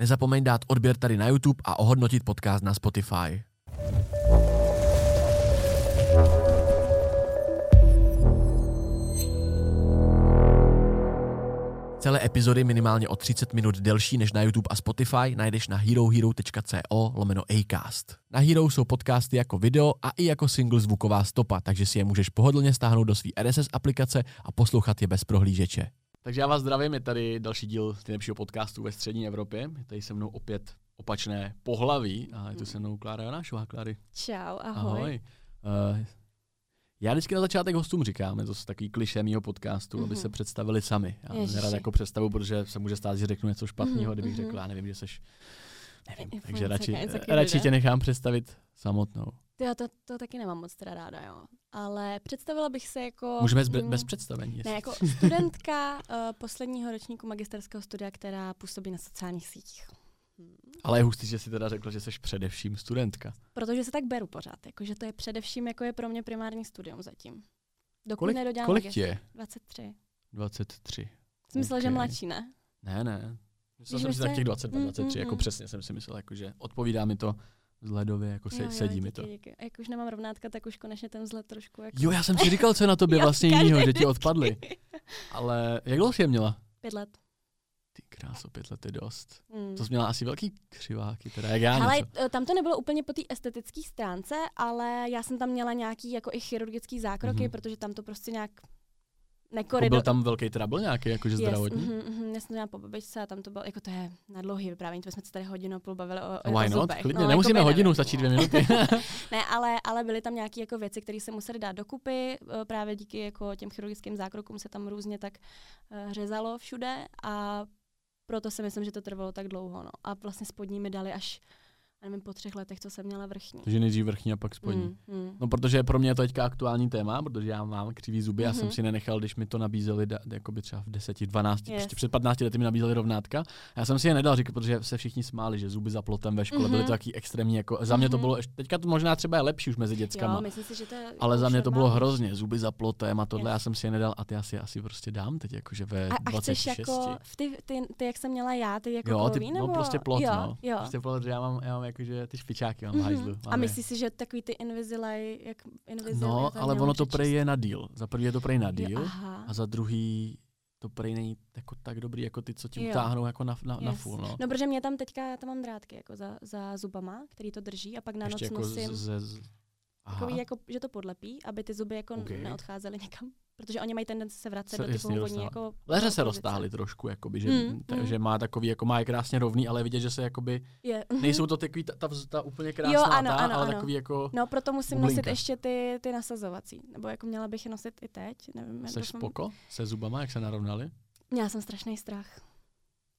Nezapomeň dát odběr tady na YouTube a ohodnotit podcast na Spotify. Celé epizody minimálně o 30 minut delší než na YouTube a Spotify najdeš na herohero.co lomeno Acast. Na Hero jsou podcasty jako video a i jako single zvuková stopa, takže si je můžeš pohodlně stáhnout do své RSS aplikace a poslouchat je bez prohlížeče. Takže já vás zdravím, je tady další díl nejlepšího podcastu ve střední Evropě. Je tady se mnou opět opačné pohlaví a je tu se mnou Klára Janášová. Kláry. Čau, ahoj. ahoj. Uh, já vždycky na začátek hostům říkám, je to takový kliše mýho podcastu, mm-hmm. aby se mhm. představili sami. Já Ježiši. nerad jako představu, protože se může stát, že řeknu něco špatného, mm-hmm. kdybych mhm. řekl, já nevím, že seš Nevím, takže radši, radši tě nechám představit samotnou. Ty to, to taky nemám moc teda ráda, jo. Ale představila bych se jako... Můžeme bez, bez představení. Ne, jako studentka uh, posledního ročníku magisterského studia, která působí na sociálních sítích. Ale je hustý, že si teda řekla, že jsi především studentka. Protože se tak beru pořád, jakože to je především, jako je pro mě primární studium zatím. Dokud kolik, nedodělám kolik je? 23. 23. Jsi myslel, okay. že mladší, ne? Ne, ne. Myslel jsem si tak těch 22, 23, mm, mm, jako mm. přesně jsem si myslel, jako, že odpovídá mi to vzhledově, jako se, jo, jo, sedí díky, mi to. Díky. A jak už nemám rovnátka, tak už konečně ten vzhled trošku jako... Jo, já jsem si říkal, co je na tobě vlastně jinýho, že ti odpadly. Ale jak dlouho jsi je měla? Pět let. Ty kráso, pět let je dost. Mm. To jsi měla asi velký křiváky, teda jak já Ale něco. Eh, tam to nebylo úplně po té estetické stránce, ale já jsem tam měla nějaký jako i chirurgický zákroky, mm-hmm. protože tam to prostě nějak nekorido... Jako byl tam velký trouble nějaký, jakože yes, zdravotní? Mm, mm, já jsem měla po babičce a tam to bylo, jako to je na dlouhý vyprávění, to jsme se tady hodinu a půl bavili o, o, Why o not? Klidně, no, nemusíme jako hodinu, stačí dvě minuty. ne, ale, ale byly tam nějaké jako věci, které se musely dát dokupy, eh, právě díky jako těm chirurgickým zákrokům se tam různě tak uh, řezalo všude a proto si myslím, že to trvalo tak dlouho. No. A vlastně spodní mi dali až nevím, po třech letech, co jsem měla vrchní. Takže nejdřív vrchní a pak spodní. Mm, mm. No protože pro mě je to teďka aktuální téma, protože já mám křivý zuby, mm-hmm. já jsem mhm. si nenechal, když mi to nabízeli, da, jakoby třeba v 10, 12, yes. prostě před 15 lety mi nabízeli rovnátka. Já jsem si je nedal říkat, protože se všichni smáli, že zuby za plotem ve škole mm-hmm. byly to taky extrémní, jako za mě mm-hmm. to mhm. bylo, teďka to možná třeba je lepší už mezi dětskama. Jo, myslím si, že to je ale za mě to bylo hrozně, zuby za plotem a tohle yes. já jsem si je nedal a ty asi asi prostě dám teď, jakože ve a, a 26. jako ty, ty, ty, jak jsem měla já, ty jako jo, ty, no, prostě plot, jo, no. Jo. Prostě plot, že já mám, já mám jakože ty špičáky mám mm-hmm. hajzlu. A myslíš si, že takový ty Invisalign, jak Invisalign No, ale ono to prej je na díl. Za prvý je to prej na díl a za druhý to prej není jako tak dobrý, jako ty, co ti utáhnou jako na, na, yes. na full. No. no, protože mě tam teďka, já tam mám drátky jako za, za zubama, který to drží a pak na Ještě noc jako nosím. Z, z, Takový, jako, že to podlepí, aby ty zuby jako okay. neodcházely někam protože oni mají tendenci se vracet se, do ty původní jako Leře se roztáhly trošku, jakoby, že, mm, ta, mm. že má takový, jako má je krásně rovný, ale vidět, že se jakoby, je. nejsou to takový ta, ta, ta úplně krásná, jo, ano, ta, ano, ale ano. takový jako No, proto musím bublinka. nosit ještě ty, ty nasazovací, nebo jako měla bych je nosit i teď, nevím. Jsi spoko se zubama, jak se narovnali? Měla jsem strašný strach.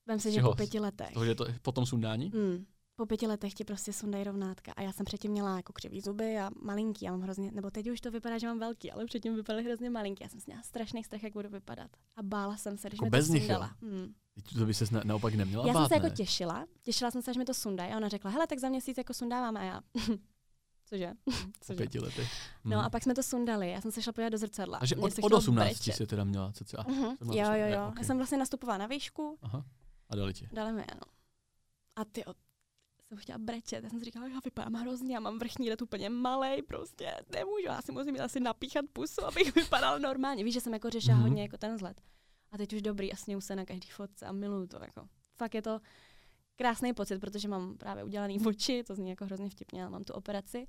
Vem si, že po pěti letech. To, že to potom sundání? Mm po pěti letech ti prostě sundají rovnátka. A já jsem předtím měla jako křivý zuby a malinký. Já mám hrozně, nebo teď už to vypadá, že mám velký, ale předtím vypadaly hrozně malinký. Já jsem měla strašný strach, jak budu vypadat. A bála jsem se, když jako mi bez to nich, sundala. Hmm. To by se na, naopak neměla Já bát, jsem se ne? jako těšila. Těšila jsem se, že mi to sundají. A ona řekla, hele, tak za měsíc jako sundáváme. A já, Cože? Cože? pěti lety. No hmm. a pak jsme to sundali. Já jsem se šla podívat do zrcadla. Takže od, od 18 jsi teda měla cca. Uh-huh. Jo, jo, jo. Okay. Já jsem vlastně nastupovala na výšku. Aha. A dali ti. Dali mi, ano. A ty jsem chtěla brečet. Já jsem si říkala, já vypadám hrozně, já mám vrchní let úplně malý, prostě nemůžu, já si musím asi napíchat pusu, abych vypadal normálně. Víš, že jsem jako řešila mm-hmm. hodně jako ten vzhled. A teď už dobrý a sněju se na každý fotce a miluju to. Jako. Fakt je to krásný pocit, protože mám právě udělaný oči, to zní jako hrozně vtipně, ale mám tu operaci,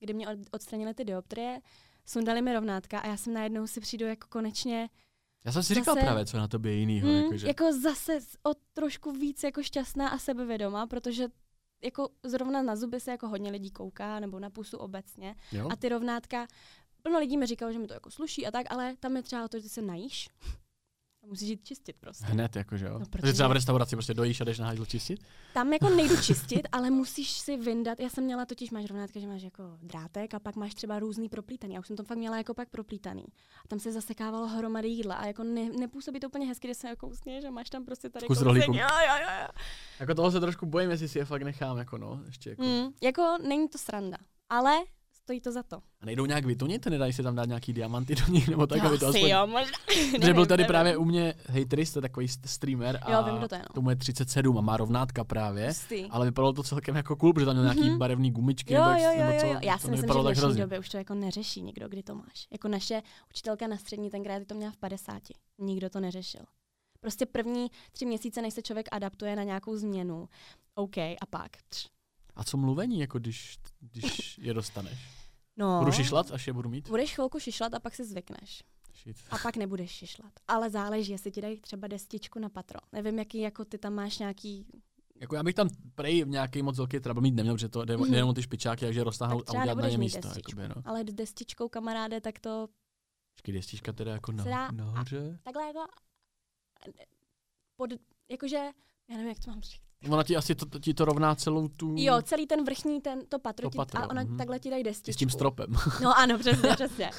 kdy mě odstranili ty dioptrie, sundali mi rovnátka a já jsem najednou si přijdu jako konečně já jsem si říkal zase, právě, co na tobě jinýho. Mm, jakože. Jako zase o trošku víc jako šťastná a sebevědomá, protože jako zrovna na zuby se jako hodně lidí kouká, nebo na pusu obecně. Jo. A ty rovnátka, plno lidí mi říkalo, že mi to jako sluší a tak, ale tam je třeba to, že se najíš musíš jít čistit prostě. Hned, jakože jo. No, protože třeba v restauraci prostě dojíš a jdeš na hajzl čistit? Tam jako nejdu čistit, ale musíš si vyndat. Já jsem měla totiž, máš rovnátka, že máš jako drátek a pak máš třeba různý proplítaný. Já už jsem to fakt měla jako pak proplítaný. A tam se zasekávalo hromady jídla a jako ne, nepůsobí to úplně hezky, že se jako usně, že máš tam prostě tady Kus kousek. Jo, jo, jo. Jako toho se trošku bojím, jestli si je fakt nechám, jako no, ještě jako. Mm, jako není to sranda, ale stojí to za to. A nejdou nějak vytunit? Nedají se tam dát nějaký diamanty do nich? Nebo tak, to aby to aspoň... jo, možná. Že byl tady nevím. právě u mě Hatris, to takový st- streamer a Jo, vím, kdo to je, no. tomu je 37 a má rovnátka právě. Hustý. Ale vypadalo to celkem jako cool, protože tam měl nějaký Mhm. barevný gumičky. Jo, nebo jo, jo, nebo jo, co, jo. Já to si myslím, že v dnešní době už to jako neřeší nikdo, kdy to máš. Jako naše učitelka na střední tenkrát to měla v 50. Nikdo to neřešil. Prostě první tři měsíce, než se člověk adaptuje na nějakou změnu. OK, a pak. Tř. A co mluvení, jako když, když je dostaneš? No, Budu šišlat, až je budu mít? budeš chvilku šišlat a pak si zvykneš. Shit. A pak nebudeš šišlat. Ale záleží, jestli ti dají třeba destičku na patro. Nevím, jaký jako ty tam máš nějaký... Jako já bych tam prej nějaký moc velký trouble mít neměl, protože to jde, jde jenom ty špičáky, takže roztáhnout Tak a udělat na ně místo. destičku. Jakoby, no. Ale s destičkou kamaráde, tak to Počkej, destička teda jako Se dá- na, nahoře. takhle jako... Pod, jakože, já nevím, jak to mám říct. Ona ti asi to, ti to rovná celou tu... Jo, celý ten vrchní, ten, to patro, To ti, patro, a ona mhm. takhle ti dají s destičku. tím stropem. No ano, přesně, přesně.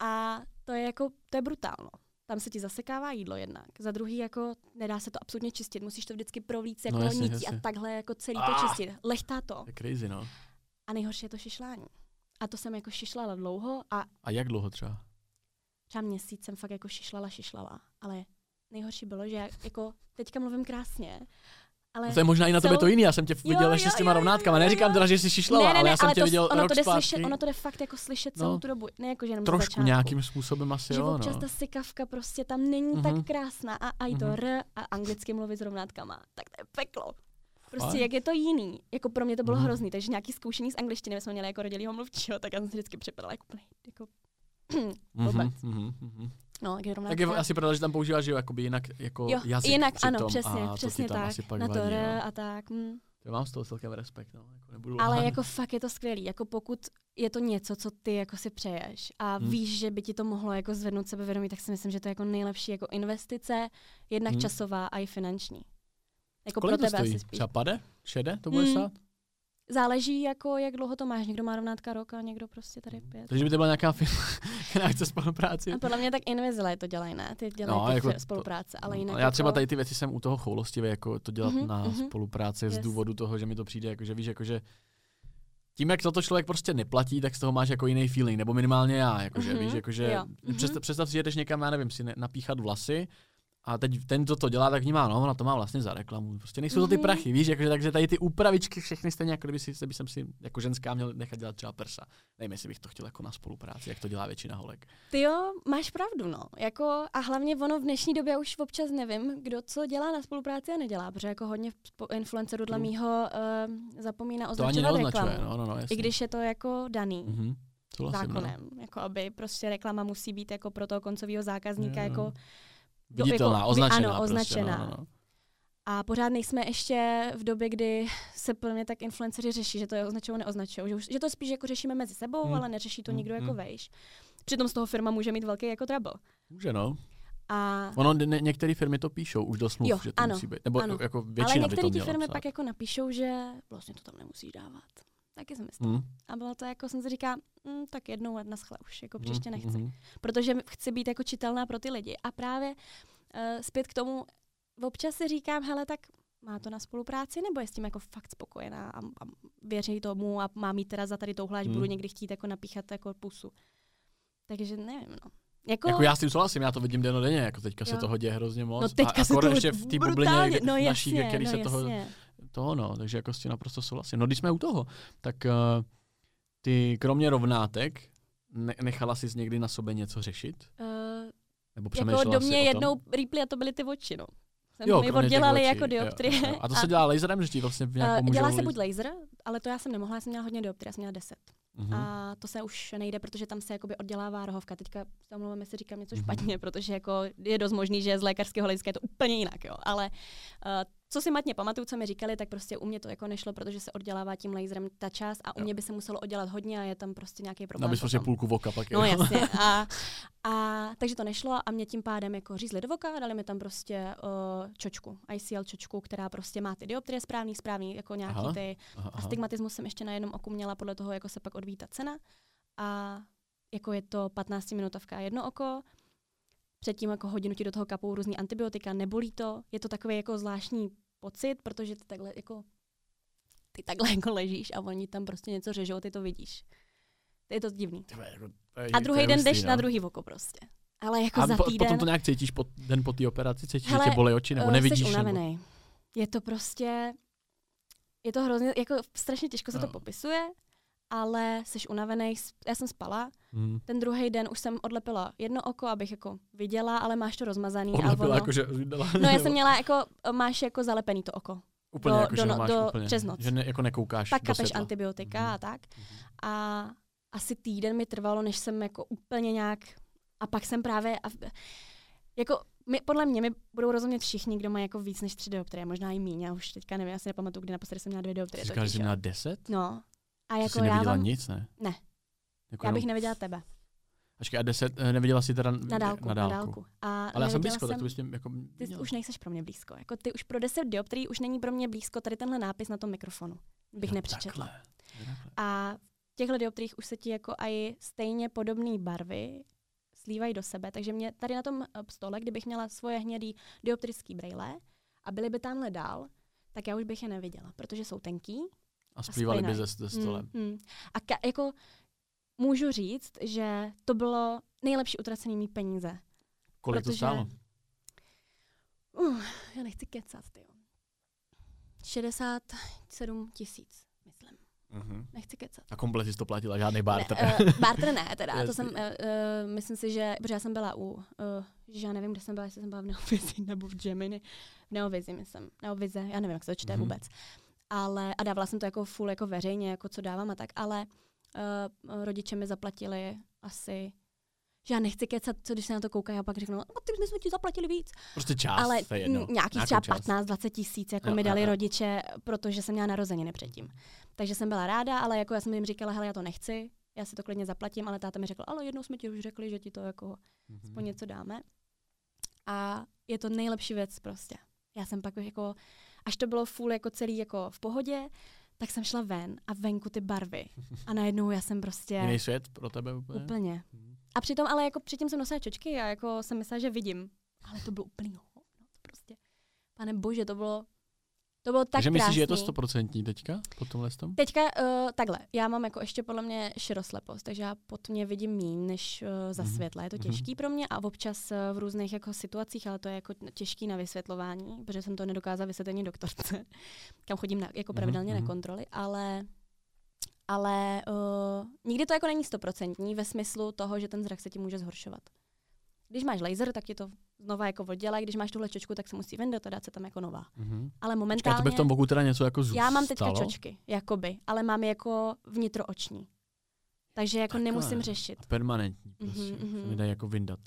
A to je jako, to je brutálno. Tam se ti zasekává jídlo jednak. Za druhý jako nedá se to absolutně čistit. Musíš to vždycky provlít jako No, jasně, nití jasně. a takhle jako celý Ah. to čistit. Lechtá to. Je crazy, no. A nejhorší je to šišlání. A to jsem jako šišlala dlouho a A jak dlouho třeba? třeba měsíc jsem fakt jako šišlala, šišlala. Ale nejhorší bylo, že jako teďka mluvím krásně, ale No to je možná i na tobě celou- to jiný, já jsem tě viděl Jo, ještě jo, s těma jo, rovnátkama. Neříkám teda, že jsi šišlala, ne, ne, ne, ale já jsem ale tě to, viděl ono, rok to jde zpátky. slyšet, ono to jde fakt jako slyšet celou No. tu dobu. Ne jako, že jenom Trošku za začátku. nějakým způsobem asi že jo, občas no. ta sykavka prostě tam není Mhm. tak krásná a a i to Mhm. r a anglicky mluvit s rovnátkama, tak to je peklo. Prostě Fakt? jak je to jiný. Jako pro mě to bylo Mhm. hrozný, takže nějaký zkoušení z angličtiny my jsme měli jako rodilýho mluvčího, tak já jsem si vždycky připadala jako jako Mhm, mhm, mhm. No, jak je rovnátka. Tak je asi pravda, že tam používáš že jo, jakoby jinak jako jo, jazyk jinak, přitom ano, přesně, a to přesně tam tak. Na to vadí, r a tak. Hm. Já mám z toho celkem respekt, no. Jako nebudu Ale lhát. jako fakt je to skvělý. Jako pokud je to něco, co ty jako si přeješ a Hmm. víš, že by ti to mohlo jako zvednout sebevědomí, tak si myslím, že to je jako nejlepší jako investice, jednak Hmm. časová a i finanční. Jako Kolik pro to tebe stojí? asi spíš. Třeba pade? Šede to bude Mm. stát? Záleží, jako, jak dlouho to máš. Někdo má rovnátka rok a někdo prostě tady Hmm. pět. Takže by to byla nějaká firma, která chce spolupráci. A podle mě tak Invisalign to dělají, ne? Ty dělají No, no, jako jako to- spolupráce, ale jinak No, já třeba jako, tady ty věci jsem u toho choulostivý, jako to dělat Mhm, na mhm. spolupráci z Yes. důvodu toho, že mi to přijde, jako, že víš, jako, že tím, jak toto člověk prostě neplatí, tak z toho máš jako jiný feeling, nebo minimálně já, jakože, Mhm, víš, jakože, jo, mhm. představ, představ si, že jdeš někam, já nevím, si napíchat vlasy a teď ten, kdo to dělá, tak vnímá, no, ona to má vlastně za reklamu. Prostě nejsou to ty Mhm. prachy, víš, jakože, takže tady ty úpravičky všechny stejně, jako kdyby si, by jsem si jako ženská měl nechat dělat třeba prsa. Nevím, jestli bych to chtěl jako na spolupráci, jak to dělá většina holek. Ty jo, máš pravdu, no. Jako, a hlavně ono v dnešní době už občas nevím, kdo co dělá na spolupráci a nedělá, protože jako hodně influencerů dle True. mýho uh, zapomíná označovat reklamu. no, no, no. I když je to jako daný. Mhm. Souhlasím, no. zákonem. Jako aby prostě reklama musí být jako pro toho koncového zákazníka jo. jako Viditelná, jako- označená. ano, prostě, označená. No, no, no. a pořád nejsme ještě v době, kdy se plně tak influenceři řeší, že to je označují, neoznačují. Že, už- že to spíš jako řešíme mezi sebou, Hmm. ale neřeší to Hmm, nikdo jako hmm. vejš. Přitom z toho firma může mít velký jako trouble. Může, no. A Ono, ně, některé firmy to píšou už do smluv, Jo, že to ano, musí být. Nebo ano. jako ale většina to některé ty firmy psát. pak jako napíšou, že vlastně to tam nemusíš dávat. Taky jsem myslím. Hmm. A bylo to jako, jsem si říká, mm, tak jednou let naschle už, jako příště Hmm, nechci. mhm. protože chci být jako čitelná pro ty lidi. A právě uh, zpět k tomu, občas si říkám, hele, tak má to na spolupráci, nebo je s tím jako fakt spokojená a, a věří tomu a má mít teda za tady touhle, až Hmm. budu někdy chtít jako napíchat jako pusu. Takže nevím, no. Jako, Jako já s tím souhlasím, já to vidím dennodenně, jako teďka se Jo. toho děje hrozně moc. no teďka a se akor to ještě v té bublině no naší, jasně, který no se toho, jasně. toho, no, takže jako s tím naprosto souhlasím. No když jsme u toho, tak uh, ty kromě rovnátek ne- nechala jsi někdy na sobě něco řešit? Uh, Nebo jako přemýšlela do jsi mě jednou rýply a to byly ty oči, no. Jsem Jo, mi oddělali jako dioptrie. jo, jo. A to se dělá laserem, že ti vlastně nějak Uh, dělá pomůžou se buď laser, ale to já jsem nemohla, já jsem měla hodně dioptrie, já jsem měla 10. Mhm. A to se už nejde, protože tam se jakoby oddělává rohovka. Teďka se omlouvám, jestli říkám něco Mhm. špatně, protože jako je dost možný, že z lékařského hlediska je to úplně jinak, jo. Ale uh, co si matně pamatuju, co mi říkali, tak prostě u mě to jako nešlo, protože se oddělává tím laserem ta část a u Jo. mě by se muselo oddělat hodně a je tam prostě nějaký problém. Abys prostě půlku voka pak. No jo. jasně. A, a, takže to nešlo a mě tím pádem jako řízli do voka a dali mi tam prostě uh, čočku, ICL čočku, která prostě má ty dioptrie správný, správný, jako nějaký Aha. ty aha. Astigmatismus jsem ještě na jednom oku měla, podle toho, jako se pak odvíjí ta cena. A jako je to 15 minutovka jedno oko, předtím jako hodinu ti do toho kapou různý antibiotika, nebolí to, je to takový jako zvláštní pocit, protože ty takhle jako ty takhle jako ležíš a oni tam prostě něco řežou, ty to vidíš. Je to divný. Jako, to je- A druhý je den jdeš no. na druhý oko prostě. Ale jako A za týden... potom to nějak cítíš po, den po té operaci? Cítíš, Hele, že tě bolí oči? Nebo eh, nevidíš? Jsi nebo... Je to prostě... Je to hrozně, jako strašně těžko se to No. popisuje, ale jsi unavený. Já jsem spala, Hmm. ten druhý den už jsem odlepila jedno oko, abych jako viděla, ale máš to rozmazaný. a Odlepila, ono... jako, že dala, No já jsem měla jako, máš jako zalepený to oko. úplně, do- jako, do že no- máš do- úplně, přes noc. Že ne, jako nekoukáš Pak kapeš antibiotika Mhm. a tak. A asi týden mi trvalo, než jsem jako úplně nějak... A pak jsem právě... A, jako my, podle mě mi budou rozumět všichni, kdo mají jako víc než tři dioptrie, možná i míň. Já už teďka nevím, já si nepamatuju, kdy naposledy jsem měla dvě dioptrie. Říkáš, že měla 10? No. A Jako jsi já neviděla vám, nic, ne? Ne. Jako já bych jenom- neviděla tebe. Počkej, a 10 eh, neviděla jsi teda Na dálku, na dálku. Na dálku. A Ale já jsem blízko, tak to bys mě jako Ty viděla. už nejseš pro mě blízko. Jako ty už pro 10 dioptrií už není pro mě blízko tady tenhle nápis na tom mikrofonu. Bych Jo, nepřečetla. takhle. Jo, takhle. A v těchto dioptriích už se ti jako i stejně podobné barvy slívají do sebe. Takže mě tady na tom eh, stole, kdybych měla svoje hnědý dioptrický brejle a byly by tamhle dál, tak já už bych je neviděla, protože jsou tenký. A splývali by ze, ze stolem. Mm, mm. A ka- jako můžu říct, že to bylo nejlepší utracený mý peníze. Kolik to protože- stálo? Uh, já nechci kecat, ty. 67 tisíc, myslím. Mhm. Nechci kecat. A komplet jsi to platila, žádný barter. Ne, uh, barter ne, teda. to jsem, uh, uh, myslím si, že, protože já jsem byla u, uh, že já nevím, kde jsem byla, jestli jsem byla v Neovizi nebo v Gemini. V Neovizi, myslím. Neovize, já nevím, jak se to čte Mhm. vůbec. Ale, a dávala jsem to jako full, jako veřejně, jako co dávám a tak, ale uh, rodiče mi zaplatili asi že já nechci kecat, co když se na to koukají a pak řeknou, no ty my jsme ti zaplatili víc. Prostě část, Ale to je jedno. n- nějakých Nějakou třeba část. 15-20 tisíc jako Jo, mi dali jo. rodiče, protože jsem měla narozeniny předtím. Takže jsem byla ráda, ale jako já jsem jim říkala, hele, já to nechci, já si to klidně zaplatím, ale táta mi řekl, ale jednou jsme ti už řekli, že ti to jako Mhm. aspoň něco dáme. A je to nejlepší věc prostě. Já jsem pak už jako, až to bylo full jako celý jako v pohodě, tak jsem šla ven a venku ty barvy. A najednou já jsem prostě Jiný svět pro tebe úplně? úplně. Mhm. A přitom ale jako předtím jsem nosila čočky a jako jsem myslela, že vidím. Ale to bylo úplný hovno. To prostě, pane bože, to bylo, to bylo tak Takže myslíš, krásný. že je to stoprocentní teďka po tomhle tom? Teďka uh, takhle, já mám jako ještě podle mě široslepost, takže já pod mě vidím míň než uh, za Mhm. světla. Je to Mhm. těžký pro mě a občas uh, v různých jako situacích, ale to je jako těžký na vysvětlování, protože jsem to nedokázala vysvětlit ani doktorce, kam chodím na, jako Mhm, pravidelně mhm. na kontroly, ale ale uh, nikdy to jako není stoprocentní ve smyslu toho, že ten zrak se ti může zhoršovat. Když máš laser, tak ti to znova jako oddělá, když máš tuhle čočku, tak se musí vyndat a dát se tam jako nová. Mhm. Ale momentálně... to by v tom boku teda něco jako zůstalo? Já mám teďka čočky, jakoby, ale mám je jako vnitrooční. Takže jako Takhle. nemusím řešit. A permanentní Mhm, prostě. mhm. Se mi dají jako vyndat.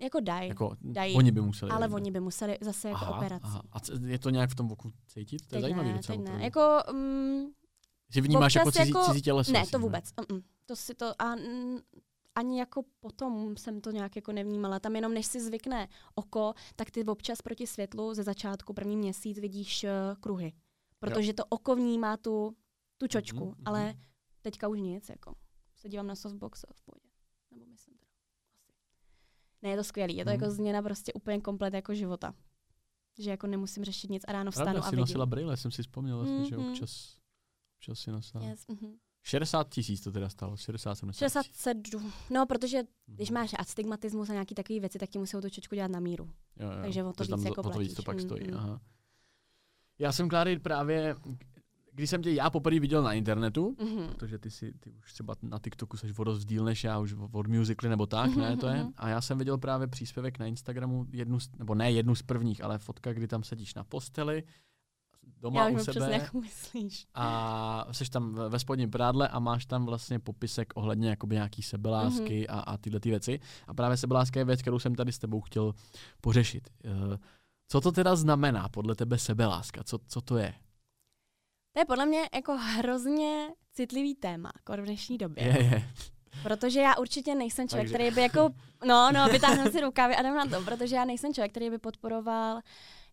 Jako daj, Jako, dají, oni by museli ale vyndat. oni by museli zase jako aha, operací. Aha. A je to nějak v tom boku cítit? To je Teď zajímavý ne, docela. teď ne. Jako, mm, Že vnímáš jako cizí, jako- cizí těleso. ne, to vůbec. Mm-mm. To si to, a mm, ani jako potom jsem to nějak jako nevnímala. Tam jenom než si zvykne oko, tak ty občas proti světlu ze začátku první měsíc vidíš uh, kruhy. Protože to oko vnímá tu, tu čočku, Mhm, mhm. ale teďka už nic. Jako. Se dívám na softbox v pohodě. Nebo myslím teda. Asi. Ne, je to skvělý. Je to Mhm. jako změna prostě úplně komplet jako života. Že jako nemusím řešit nic a ráno vstanu Pravda, a si vidím. nosila brýle, jsem si vzpomněl vlastně, že Mhm. občas, občas si nosila. Yes, mhm. 60 tisíc to teda stalo, 60 70 67. No, protože Mhm. když máš astigmatismus a nějaký takové věci, tak ti musí tu čočku dělat na míru. Jo, jo. takže o to víc jako o to víc to pak stojí. Mm, mm. Aha. Já jsem, Kláry, právě, když jsem tě já poprvé viděl na internetu, Mhm. protože ty si ty už třeba na TikToku jsi o dost díl než já, už od musically nebo tak, Mhm, ne, to je. mhm. A já jsem viděl právě příspěvek na Instagramu, jednu, nebo ne jednu z prvních, ale fotka, kdy tam sedíš na posteli, doma Já u přesně, sebe jak myslíš. a jsi tam ve spodním prádle a máš tam vlastně popisek ohledně jakoby nějaký sebelásky Mhm. a, a tyhle ty věci. A právě sebeláska je věc, kterou jsem tady s tebou chtěl pořešit. Eh, Co to teda znamená podle tebe sebeláska? Co, co to je? To je podle mě jako hrozně citlivý téma jako v dnešní době. Je, je. Protože já určitě nejsem člověk, Takže- který by jako, no, no, vytáhnu si rukávy a jdem na to, protože já nejsem člověk, který by podporoval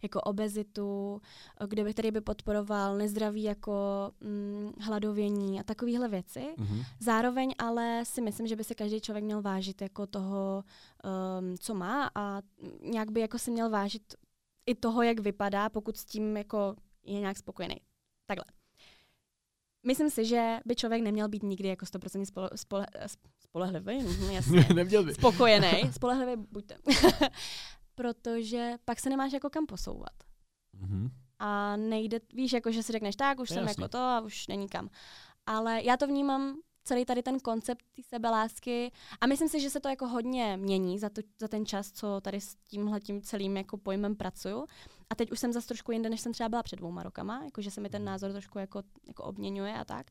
jako obezitu, kde by, který by podporoval nezdraví jako mm, hladovění a takovéhle věci. Mhm. Zároveň ale si myslím, že by se každý člověk měl vážit jako toho, um, co má a nějak by jako si měl vážit i toho, jak vypadá, pokud s tím jako je nějak spokojený. Takhle. Myslím si, že by člověk neměl být nikdy jako 100% spole, spole, spolehlivý, mhm, jasně. Neměl by. Spokojený, spolehlivý buďte. Protože pak se nemáš jako kam posouvat. Mhm. A nejde, víš, jako že si řekneš, tak už je jsem jasný. jako to a už není kam. Ale já to vnímám celý tady ten koncept té sebelásky a myslím si, že se to jako hodně mění za, to, za ten čas, co tady s tímhle tím celým jako pojmem pracuju. A teď už jsem zase trošku jinde, než jsem třeba byla před dvouma rokama, jako že se mi ten názor trošku jako, jako obměňuje a tak.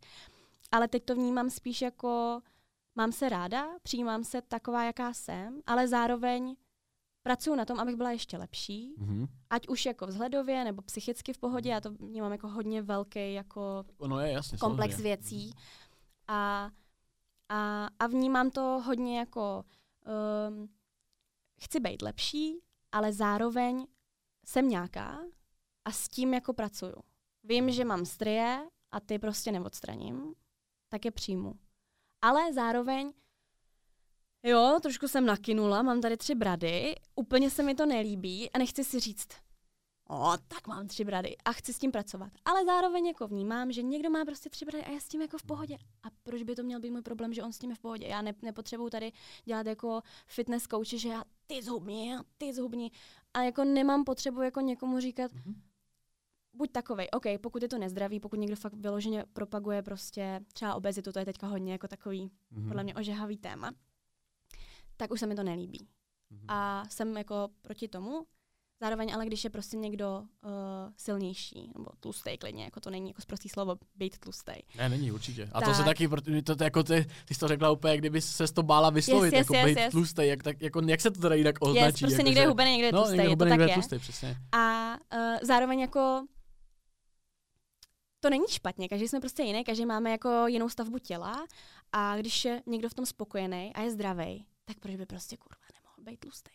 Ale teď to vnímám spíš jako mám se ráda, přijímám se taková, jaká jsem, ale zároveň pracuji na tom, abych byla ještě lepší, Mhm. ať už jako vzhledově nebo psychicky v pohodě, já to vnímám jako hodně velký jako Ono je jasně. komplex samozřejmě. věcí. A, a, a vnímám to hodně jako um, chci být lepší, ale zároveň jsem nějaká a s tím jako pracuju. Vím, že mám strie a ty prostě neodstraním, tak je přijmu. Ale zároveň Jo, trošku jsem nakynula, mám tady tři brady, úplně se mi to nelíbí a nechci si říct, o, tak mám tři brady a chci s tím pracovat. Ale zároveň jako vnímám, že někdo má prostě tři brady a já s tím jako v pohodě. A proč by to měl být můj problém, že on s tím je v pohodě? Já ne, nepotřebuju tady dělat jako fitness coach, že já ty zhubni, a ty zhubni. A jako nemám potřebu jako někomu říkat, Mhm. buď takovej, OK, pokud je to nezdravý, pokud někdo fakt vyloženě propaguje prostě třeba obezitu, to je teďka hodně jako takový Mhm. podle mě ožehavý téma, tak už se mi to nelíbí. Mhm. A jsem jako proti tomu. Zároveň ale když je prostě někdo uh, silnější, nebo tlustej klidně, jako to není jako prostý slovo, být tlustej. Ne, není určitě. A to Tak. se taky, to, to jako ty, ty jsi to řekla úplně, kdyby se to bála vyslovit, Yes, yes, jako yes, být yes. tlustej, jak, tak, jako, jak se to teda jinak označí? prostě jako, někde je hubený, někde je no, tlustej, někde je to hubený, tak někde je tlustej, přesně. A uh, zároveň jako to není špatně, každý jsme prostě jiný, každý máme jako jinou stavbu těla a když je někdo v tom spokojený a je zdravý, tak proč by prostě kurva nemohl být tlustý?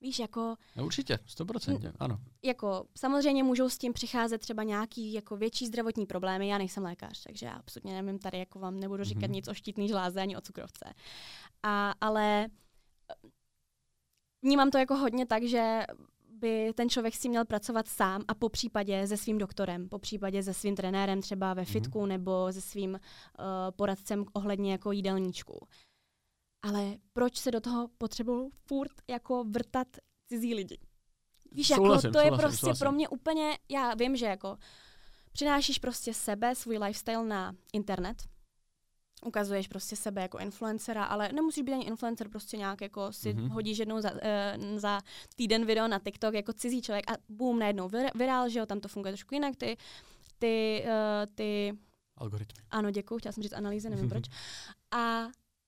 Víš, jako No, určitě, 100%, ano. jako samozřejmě můžou s tím přicházet třeba nějaký jako větší zdravotní problémy. Já nejsem lékař, takže já absolutně nevím tady, jako vám nebudu říkat Mhm. nic o štítný žláze ani o cukrovce. A, ale vnímám to jako hodně tak, že by ten člověk si měl pracovat sám a po případě se svým doktorem, po případě se svým trenérem třeba ve fitku nebo se svým uh, poradcem ohledně jako jídelníčku. Ale proč se do toho potřebují furt jako vrtat cizí lidi? Víš, jako Souhlasím, to je souhlasím, prostě souhlasím. pro mě úplně, já vím, že jako přinášíš prostě sebe, svůj lifestyle na internet, ukazuješ prostě sebe jako influencera, ale nemusíš být ani influencer, prostě nějak jako si Mhm. mm-hmm. hodíš jednou za, uh, za týden video na TikTok jako cizí člověk a boom, najednou vir- virál, že jo, tam to funguje trošku jinak, ty, ty, uh, ty Algoritmy. ano, děkuji, chtěla jsem říct analýzy, nevím proč. A,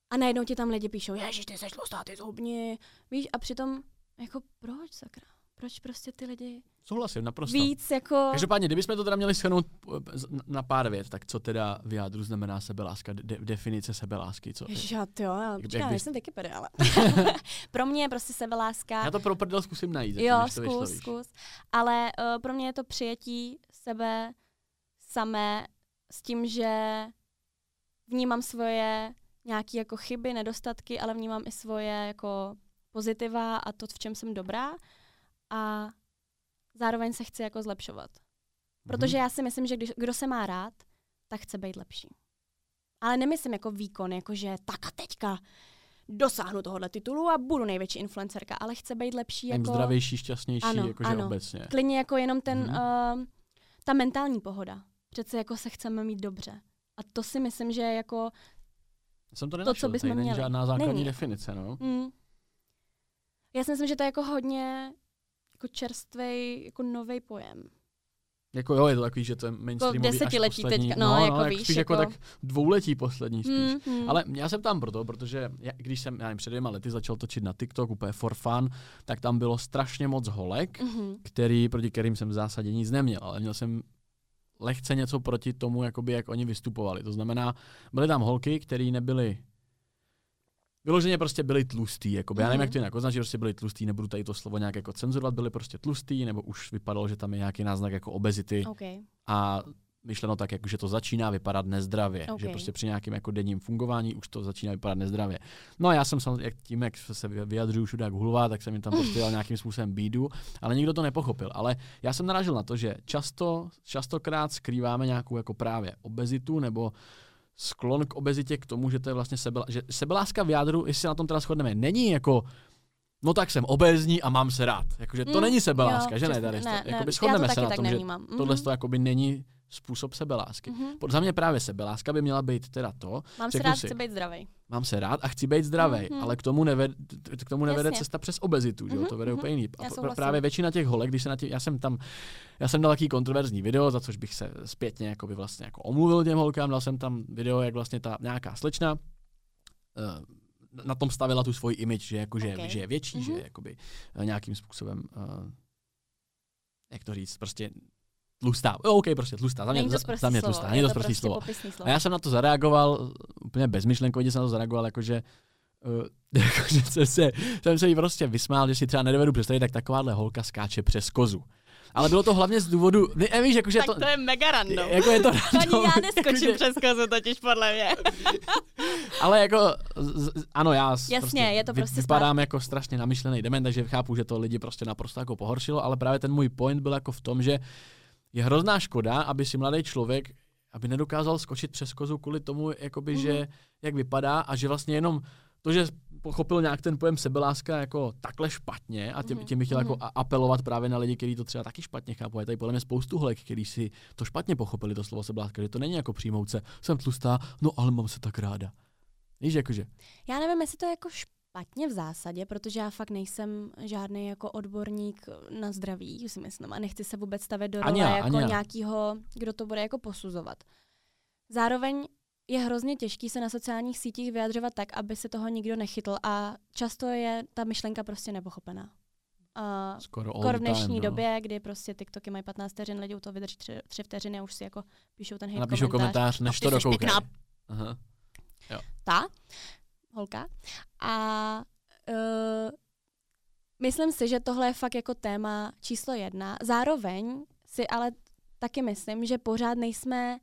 a najednou ti tam lidi píšou, ježiš, ty seš tlustá, ty zhubni. Víš, a přitom, jako proč, sakra? Proč prostě ty lidi Souhlasím, naprosto. víc jako... Každopádně, kdybychom to teda měli shrnout eh, na pár vět, tak co teda v jádru znamená sebeláska, de- definice sebelásky, co? Ježiš, já ty jo, já, Jak- počkej, jak já bys- nejsem Wikipedia, ale pro mě je prostě sebeláska. Já to pro prdel zkusím najít, zatím, jo, než to zkus, vyslovíš. zkus. Ale uh, pro mě je to přijetí sebe samé s tím, že vnímám svoje nějaké jako chyby, nedostatky, ale vnímám i svoje jako pozitiva a to, v čem jsem dobrá. A zároveň se chci jako zlepšovat. Protože Mhm. já si myslím, že když, kdo se má rád, tak chce být lepší. Ale nemyslím jako výkon, jako že tak a teďka dosáhnu tohohle titulu a budu největší influencerka, ale chce být lepší Jako... zdravější, šťastnější, Ano, jakože ano. obecně. Klidně jako jenom ten, mm-hmm. uh, ta mentální pohoda. Přece jako se chceme mít dobře. A to si myslím, že je jako, Jsem to co nenašel, bychom tady není měli. žádná základní Není. definice, no. mm, já si myslím, že to je jako hodně jako čerstvý, jako nový pojem. Jako jo, je to takový, že to je mainstreamový až desetiletí poslední, teďka, no, jako jak víš, spíš jako, jako- tak dvouletí poslední spíš. Mm, mm. Ale já se ptám proto, protože já, když jsem, já nevím, před dvěma lety začal točit na TikTok úplně for fun, tak tam bylo strašně moc holek, Mhm. který, proti kterým jsem v zásadě nic neměl, ale měl jsem lehce něco proti tomu, jakoby, jak oni vystupovali. To znamená, byly tam holky, které nebyly Vyloženě prostě byli tlustý, jakoby. já nevím, Mhm. jak to jinak označit, že prostě byli tlustý, nebudu tady to slovo nějak jako cenzurovat, byli prostě tlustý, nebo už vypadalo, že tam je nějaký náznak jako obezity. OK. A myšleno tak, jako, že to začíná vypadat nezdravě. Okay. Že prostě při nějakém jako denním fungování už to začíná vypadat nezdravě. No a já jsem samozřejmě, tím, jak se vyjadřuju všude jak hulva, tak jsem jim tam prostě dal nějakým způsobem bídu, ale nikdo to nepochopil. Ale já jsem narážel na to, že často, častokrát skrýváme nějakou jako právě obezitu nebo sklon k obezitě k tomu, že to je vlastně sebe, že sebeláska v jádru, jestli se na tom teda shodneme, není jako no tak jsem obézní a mám se rád. Jakože to mm, není sebeláska, jo, že ne, tady ne, to, jakoby shodneme se na tom, že mm-hmm. tohle to jakoby není způsob sebelásky. Mm-hmm. Za mě právě sebeláska by měla být teda to. Mám se rád, si, chci být zdravý. Mám se rád a chci být zdravý, mm-hmm. ale k tomu, nevede, k tomu nevede Jasně. cesta přes obezitu, mm-hmm. že? to vede mm-hmm. úplně jiný. A právě většina těch holek, když se na těch, já jsem tam, já jsem dal taký kontroverzní video, za což bych se zpětně jako by vlastně jako omluvil těm holkám, dal jsem tam video, jak vlastně ta nějaká slečna, uh, na tom stavila tu svoji image, že, jako, že, okay. že je větší, mm-hmm. že je jakoby, uh, nějakým způsobem, uh, jak to říct, prostě tlustá. Jo, OK, prostě tlustá. Za mě, Není to za mě tlustá. Není to, to prostě slovo. slovo. A já jsem na to zareagoval, úplně bezmyšlenkově jsem na to zareagoval, jakože Uh, jakože jsem se, jsem se jí prostě vysmál, že si třeba nedovedu představit, tak takováhle holka skáče přes kozu. Ale bylo to hlavně z důvodu, ne, víš, jakože tak to... to je mega random. Jako je to random. Ani já neskočím jakože, přes kozu totiž podle mě. ale jako, z, ano, já Jasně, prostě je to prostě vypadám spát. jako strašně namyšlený dement, takže chápu, že to lidi prostě naprosto jako pohoršilo, ale právě ten můj point byl jako v tom, že je hrozná škoda, aby si mladý člověk aby nedokázal skočit přes kozu kvůli tomu, jakoby, mm. že mhm. jak vypadá a že vlastně jenom to, že pochopil nějak ten pojem sebeláska jako takhle špatně a tím, mhm, tím bych chtěl mm. jako mhm. apelovat právě na lidi, kteří to třeba taky špatně chápou. Je tady podle mě spoustu holek, kteří si to špatně pochopili, to slovo sebeláska, že to není jako přijmout se, jsem tlustá, no ale mám se tak ráda. Víš, jakože. Já nevím, jestli to je jako špatně v zásadě, protože já fakt nejsem žádný jako odborník na zdraví, si myslím, a nechci se vůbec stavět do role jako nějakého, kdo to bude jako posuzovat. Zároveň je hrozně těžký se na sociálních sítích vyjadřovat tak, aby se toho nikdo nechytl a často je ta myšlenka prostě nepochopená. A Skoro kor v dnešní time, no. době, kdy prostě TikToky mají 15 vteřin, lidi u toho vydrží 3, 3 vteřiny a už si jako píšou ten hate Napíšou komentář. komentář, než to dokoukají. Ta, holka. A uh, myslím si, že tohle je fakt jako téma číslo jedna. Zároveň si ale taky myslím, že pořád nejsme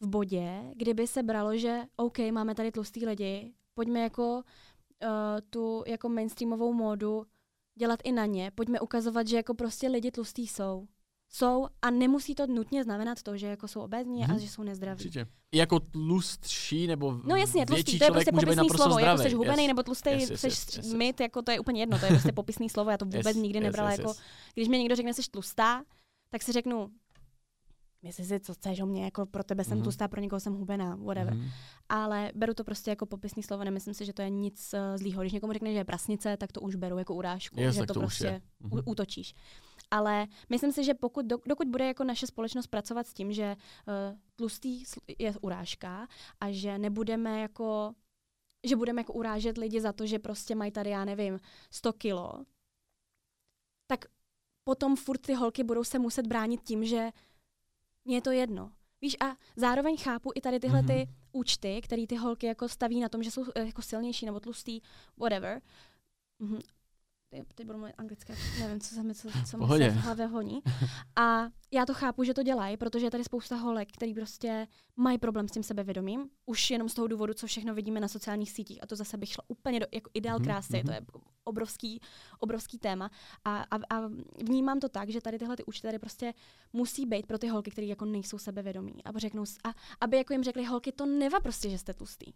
v bodě, kdyby se bralo, že OK, máme tady tlustý lidi, pojďme jako uh, tu jako mainstreamovou módu dělat i na ně, pojďme ukazovat, že jako prostě lidi tlustý jsou jsou a nemusí to nutně znamenat to, že jako jsou obézní hmm. a mhm. že jsou nezdraví. Určitě. I jako tlustší nebo No jasně, tlustý, to je prostě popisný slovo, zdravý. jako jsi hubený yes. nebo tlustý, yes, yes, yes, yes, yes. jako to je úplně jedno, to je prostě popisný slovo, já to vůbec yes, nikdy nebrala yes, yes, jako, když mi někdo řekne, jsi tlustá, tak si řeknu, myslíš si, co chceš o mě, jako pro tebe jsem mm-hmm. tlustá, pro někoho jsem hubená, whatever. Mm-hmm. Ale beru to prostě jako popisný slovo, nemyslím si, že to je nic uh, zlýho. Když někomu řekne, že je prasnice, tak to už beru jako urážku, yes, že to, to prostě mm-hmm. útočíš. Ale myslím si, že pokud, dokud bude jako naše společnost pracovat s tím, že uh, tlustý je urážka a že nebudeme jako že budeme jako urážet lidi za to, že prostě mají tady, já nevím, 100 kilo, tak potom furt ty holky budou se muset bránit tím, že mně je to jedno. Víš, a zároveň chápu i tady tyhle mm-hmm. ty účty, které ty holky jako staví na tom, že jsou eh, jako silnější nebo tlustý, whatever. Mm-hmm teď budu mluvit anglicky, nevím, co se mi, co, co mi se v hlavě honí. A já to chápu, že to dělají, protože je tady spousta holek, který prostě mají problém s tím sebevědomím, už jenom z toho důvodu, co všechno vidíme na sociálních sítích. A to zase bych šla úplně do, jako ideál mhm, krásy, mm-hmm. to je obrovský, obrovský téma. A, a, a vnímám to tak, že tady tyhle ty účty tady prostě musí být pro ty holky, které jako nejsou sebevědomí. A řeknou, a aby jako jim řekli, holky, to neva prostě, že jste tlustý.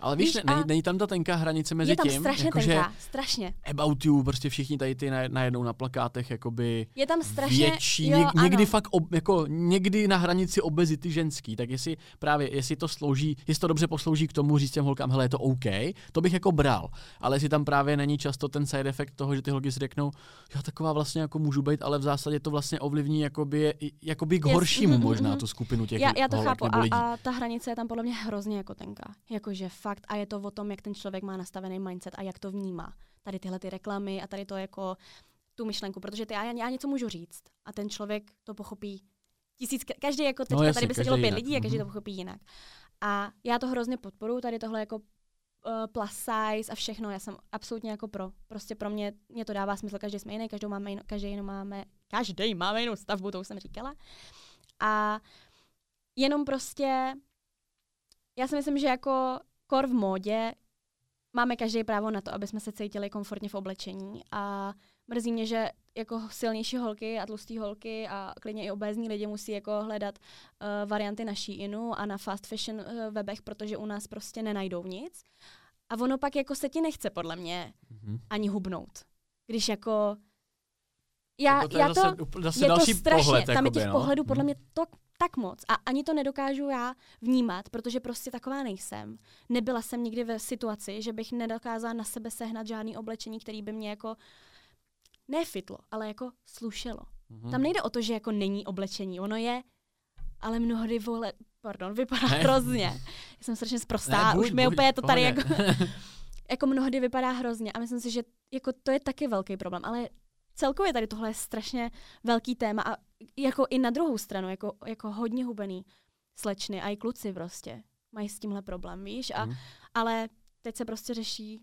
Ale víš, víš není, není, tam ta tenká hranice mezi je tam tím, strašně jako, tenká, strašně. About you, prostě všichni tady ty najednou na plakátech, jakoby je tam strašně, větší, jo, něk, někdy fakt, ob, jako někdy na hranici obezity ženský, tak jestli právě, jestli to slouží, jestli to dobře poslouží k tomu říct těm holkám, hele, je to OK, to bych jako bral, ale jestli tam právě není často ten side effect toho, že ty holky si řeknou, já taková vlastně jako můžu být, ale v zásadě to vlastně ovlivní jakoby, jakoby k yes. horšímu mm-hmm. možná tu skupinu těch Já, já to holek chápu nebo lidí. A, a ta hranice je tam podle mě hrozně jako tenká. Jakože fakt a je to o tom, jak ten člověk má nastavený mindset a jak to vnímá. Tady tyhle ty reklamy a tady to jako tu myšlenku, protože ty, já, já něco můžu říct a ten člověk to pochopí tisíc, každý jako teďka no, jasně, tady by se dělo pět lidí a každý mm-hmm. to pochopí jinak. A já to hrozně podporuji, tady tohle jako uh, plus size a všechno, já jsem absolutně jako pro. Prostě pro mě, mě to dává smysl, každý jsme jiný, každý máme, jinou, každý jinou máme, každý máme jinou stavbu, to už jsem říkala. A Jenom prostě, já si myslím, že jako kor v módě máme každý právo na to, aby jsme se cítili komfortně v oblečení a mrzí mě, že jako silnější holky a tlustý holky a klidně i obézní lidi musí jako hledat uh, varianty na Sheinu a na fast fashion uh, webech, protože u nás prostě nenajdou nic. A ono pak jako se ti nechce podle mě mm-hmm. ani hubnout. Když jako já, jako to já zase, to, zase je další to strašně, pohled, tam je těch no. pohledů podle mhm. mě to tak moc a ani to nedokážu já vnímat, protože prostě taková nejsem. Nebyla jsem nikdy ve situaci, že bych nedokázala na sebe sehnat žádný oblečení, který by mě jako nefitlo, ale jako slušelo. Mm-hmm. Tam nejde o to, že jako není oblečení, ono je, ale mnohdy vole, pardon, vypadá ne. hrozně. Já jsem strašně zprostá, ne, buď, už mi buď, úplně to tady jako, jako mnohdy vypadá hrozně a myslím si, že jako to je taky velký problém, ale celkově tady tohle je strašně velký téma a jako i na druhou stranu, jako, jako hodně hubený slečny a i kluci prostě mají s tímhle problém, víš? A, mm. Ale teď se prostě řeší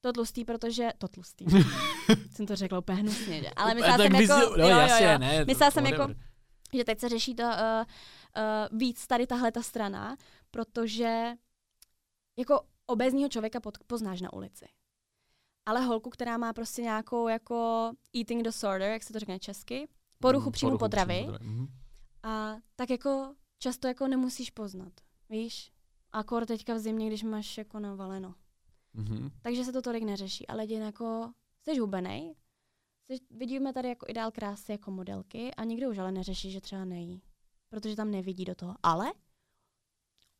to tlustý, protože to tlustý. jsem to řekla úplně hnusně, že? Ale myslela jsem jako, jo, jo, jo. Ne, myslela jsem jako, že teď se řeší to uh, uh, víc tady tahle ta strana, protože jako obézního člověka pod, poznáš na ulici ale holku, která má prostě nějakou jako eating disorder, jak se to řekne česky, poruchu mm, příjmu potravy. potravy. Mm. A tak jako často jako nemusíš poznat, víš? Akor teďka v zimě, když máš jako navaleno. Mm-hmm. Takže se to tolik neřeší, ale jen jako jsi hubenej, jsi, vidíme tady jako ideál krásy jako modelky a nikdo už ale neřeší, že třeba nejí. Protože tam nevidí do toho. Ale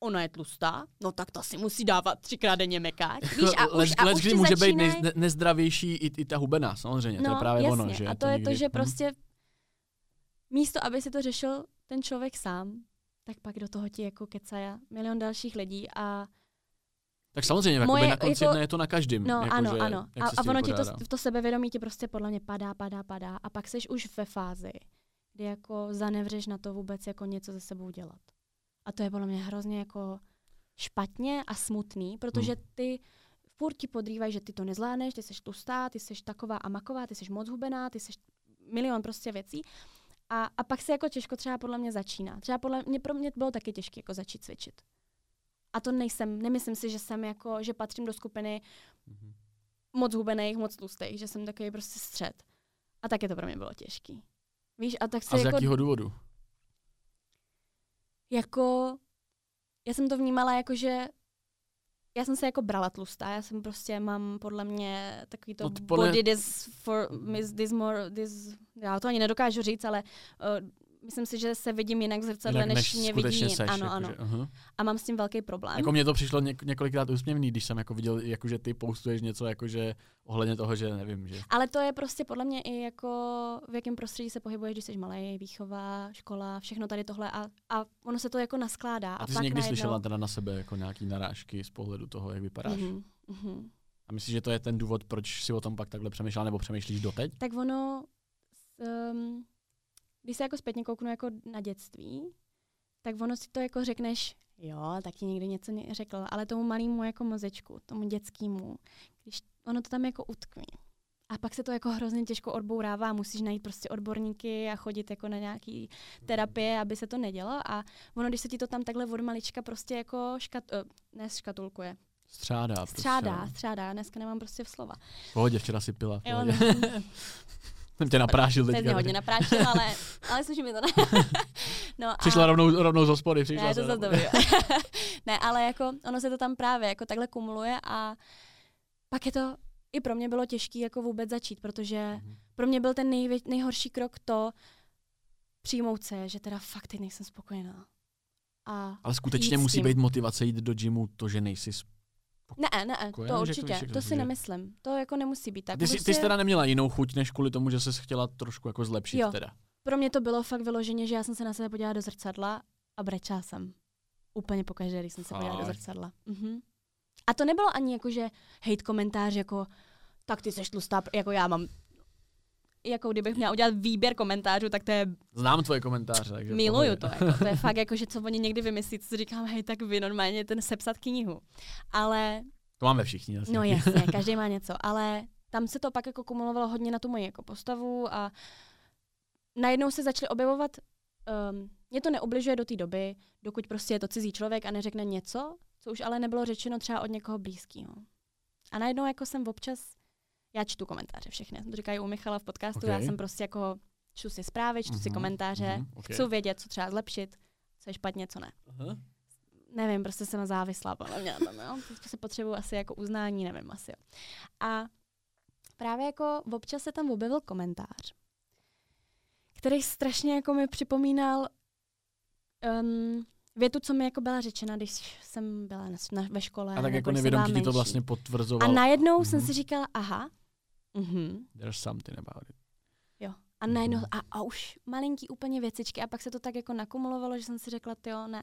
ona je tlustá, no tak ta si musí dávat třikrát denně mekáč. Víš, a už, a už kdy může začínají... být ne, nezdravější i, i ta hubená, samozřejmě, no, to je no, právě jasně. ono. Že a to, to je to, že hmm. prostě místo, aby si to řešil ten člověk sám, tak pak do toho ti jako kecaja milion dalších lidí a tak samozřejmě, Moje, na konci jako, je to na každém. No jako, ano, že, ano. A, a ono ti to, to sebevědomí ti prostě podle mě padá, padá, padá. A pak seš už ve fázi, kdy jako zanevřeš na to vůbec jako něco ze sebou dělat. A to je podle mě hrozně jako špatně a smutný, protože hmm. ty furt ti podrývají, že ty to nezvládneš, ty jsi tlustá, ty jsi taková a maková, ty jsi moc hubená, ty jsi milion prostě věcí. A, a pak se jako těžko třeba podle mě začíná. Třeba podle mě pro mě bylo taky těžké jako začít cvičit. A to nejsem, nemyslím si, že jsem jako, že patřím do skupiny mm-hmm. moc hubených, moc tlustých, že jsem takový prostě střed. A taky to pro mě bylo těžký. Víš, a tak se a z jako, jakého důvodu? Jako já jsem to vnímala jako, že já jsem se jako brala tlustá, já jsem prostě mám podle mě takový to no, podle... body for this more, this, já to ani nedokážu říct, ale uh, myslím si, že se vidím jinak v zrcadle, jinak, než, než mě vidí. Seš, ano, jako, ano. Že, uh-huh. A mám s tím velký problém. Jako mně to přišlo něk- několikrát úsměvný, když jsem jako viděl, jako, že ty postuješ něco jako, že ohledně toho, že nevím, že... Ale to je prostě podle mě i jako v jakém prostředí se pohybuješ, když jsi malý, výchova, škola, všechno tady tohle a, a ono se to jako naskládá. A ty a jsi někdy najednou... slyšela teda na sebe jako nějaký narážky z pohledu toho, jak vypadáš? Uh-huh, uh-huh. A myslíš, že to je ten důvod, proč si o tom pak takhle přemýšlela nebo přemýšlíš doteď? Tak ono, um, když se jako zpětně kouknu jako na dětství, tak ono si to jako řekneš, jo, tak ti někdy něco řekl, ale tomu malému jako mozečku, tomu dětskému, když ono to tam jako utkví. A pak se to jako hrozně těžko odbourává, musíš najít prostě odborníky a chodit jako na nějaký terapie, aby se to nedělo. A ono, když se ti to tam takhle od malička prostě jako škat, uh, ne škatulkuje, Střádá. Prostě, střádá, prostě. střádá. Dneska nemám prostě v slova. Pohodě, včera si pila. Jo, no. Jsem tě naprášil teďka. Teď hodně naprášil, ale, ale sluší mi to. Ne. no přišla a... rovnou, rovnou z hospody. Přišla ne, to zase dobrý. ne, ale jako ono se to tam právě jako takhle kumuluje a pak je to, i pro mě bylo těžké jako vůbec začít, protože mm-hmm. pro mě byl ten nejvě, nejhorší krok to přijmout se, že teda fakt teď nejsem spokojená. A ale skutečně musí být motivace jít do gymu to, že nejsi ne, ne, to to určitě, to, to si nemyslím. To jako nemusí být tak. Ty, jsi, ty jsi teda neměla jinou chuť, než kvůli tomu, že jsi chtěla trošku jako zlepšit jo. teda. Pro mě to bylo fakt vyloženě, že já jsem se na sebe podívala do zrcadla a brečela jsem. Úplně pokaždé, když jsem se podívala do zrcadla. Mhm. A to nebylo ani jako, že hate komentář jako tak ty seš tlustá, jako já mám jako kdybych měla udělat výběr komentářů, tak to je... Znám tvoje komentáře, takže... Miluju to, jako, to je fakt jako, že co oni někdy vymyslí, co říkám, hej, tak vy normálně ten sepsat knihu. Ale... To máme všichni. Asi. No jasně, každý má něco, ale tam se to pak jako kumulovalo hodně na tu moji jako postavu a najednou se začaly objevovat um, mě to neobližuje do té doby, dokud prostě je to cizí člověk a neřekne něco, co už ale nebylo řečeno třeba od někoho blízkého. A najednou jako jsem občas, já čtu komentáře všechny, to říkají u Michala v podcastu, okay. já jsem prostě jako čtu si zprávy, čtu mm-hmm. si mhm, komentáře, mm-hmm. okay. chci vědět, co třeba zlepšit, co je špatně, co ne. Uh-huh. Nevím, prostě jsem závislá podle mě tam, jo. Prostě potřebuji asi jako uznání, nevím, asi jo. A právě jako občas se tam objevil komentář, který strašně jako mi připomínal um, větu, co mi jako byla řečena, když jsem byla na, na, ve škole. A tak jako nevědomky ti to vlastně potvrzovalo. A najednou mm-hmm. jsem si říkala, aha, mm-hmm. There's something about it. Jo. A najednou, mm-hmm. a, a už malinký úplně věcičky a pak se to tak jako nakumulovalo, že jsem si řekla, jo, ne,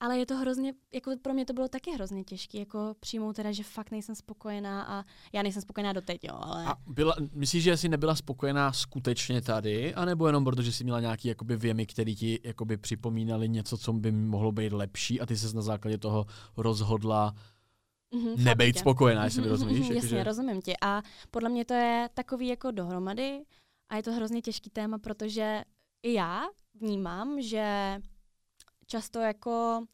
ale je to hrozně, jako pro mě to bylo taky hrozně těžké, jako přijmout teda, že fakt nejsem spokojená a já nejsem spokojená doteď, jo, ale... A byla, myslíš, že jsi nebyla spokojená skutečně tady, anebo jenom proto, že jsi měla nějaký jakoby věmy, které ti jakoby připomínaly něco, co by mohlo být lepší a ty se na základě toho rozhodla mm-hmm, nebejt spokojená, jestli mi rozumíš? Mm-hmm, jasně, že... rozumím ti. A podle mě to je takový jako dohromady a je to hrozně těžký téma, protože i já vnímám, že často jako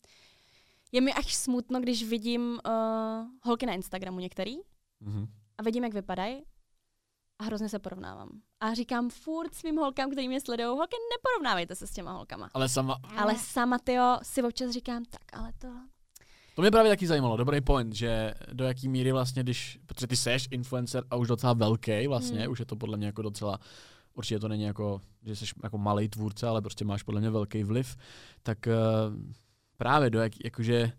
je mi až smutno, když vidím uh, holky na Instagramu některý mm-hmm. a vidím, jak vypadají a hrozně se porovnávám. A říkám furt svým holkám, který mě sledují, holky, neporovnávejte se s těma holkama. Ale sama... Ale sama, tyjo, si občas říkám, tak ale to... To mě právě taky zajímalo, dobrý point, že do jaký míry vlastně, když, protože ty seš influencer a už docela velký vlastně, hmm. už je to podle mě jako docela určitě to není jako, že jsi jako malý tvůrce, ale prostě máš podle mě velký vliv, tak uh, právě do jak, jakože,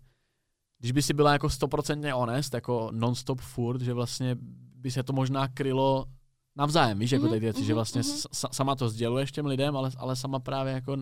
když by si byla jako stoprocentně honest, jako non-stop furt, že vlastně by se to možná krylo navzájem, víš, jako ty věci, mm-hmm, že mhm, vlastně mm-hmm. sama to sděluješ těm lidem, ale, ale sama právě jako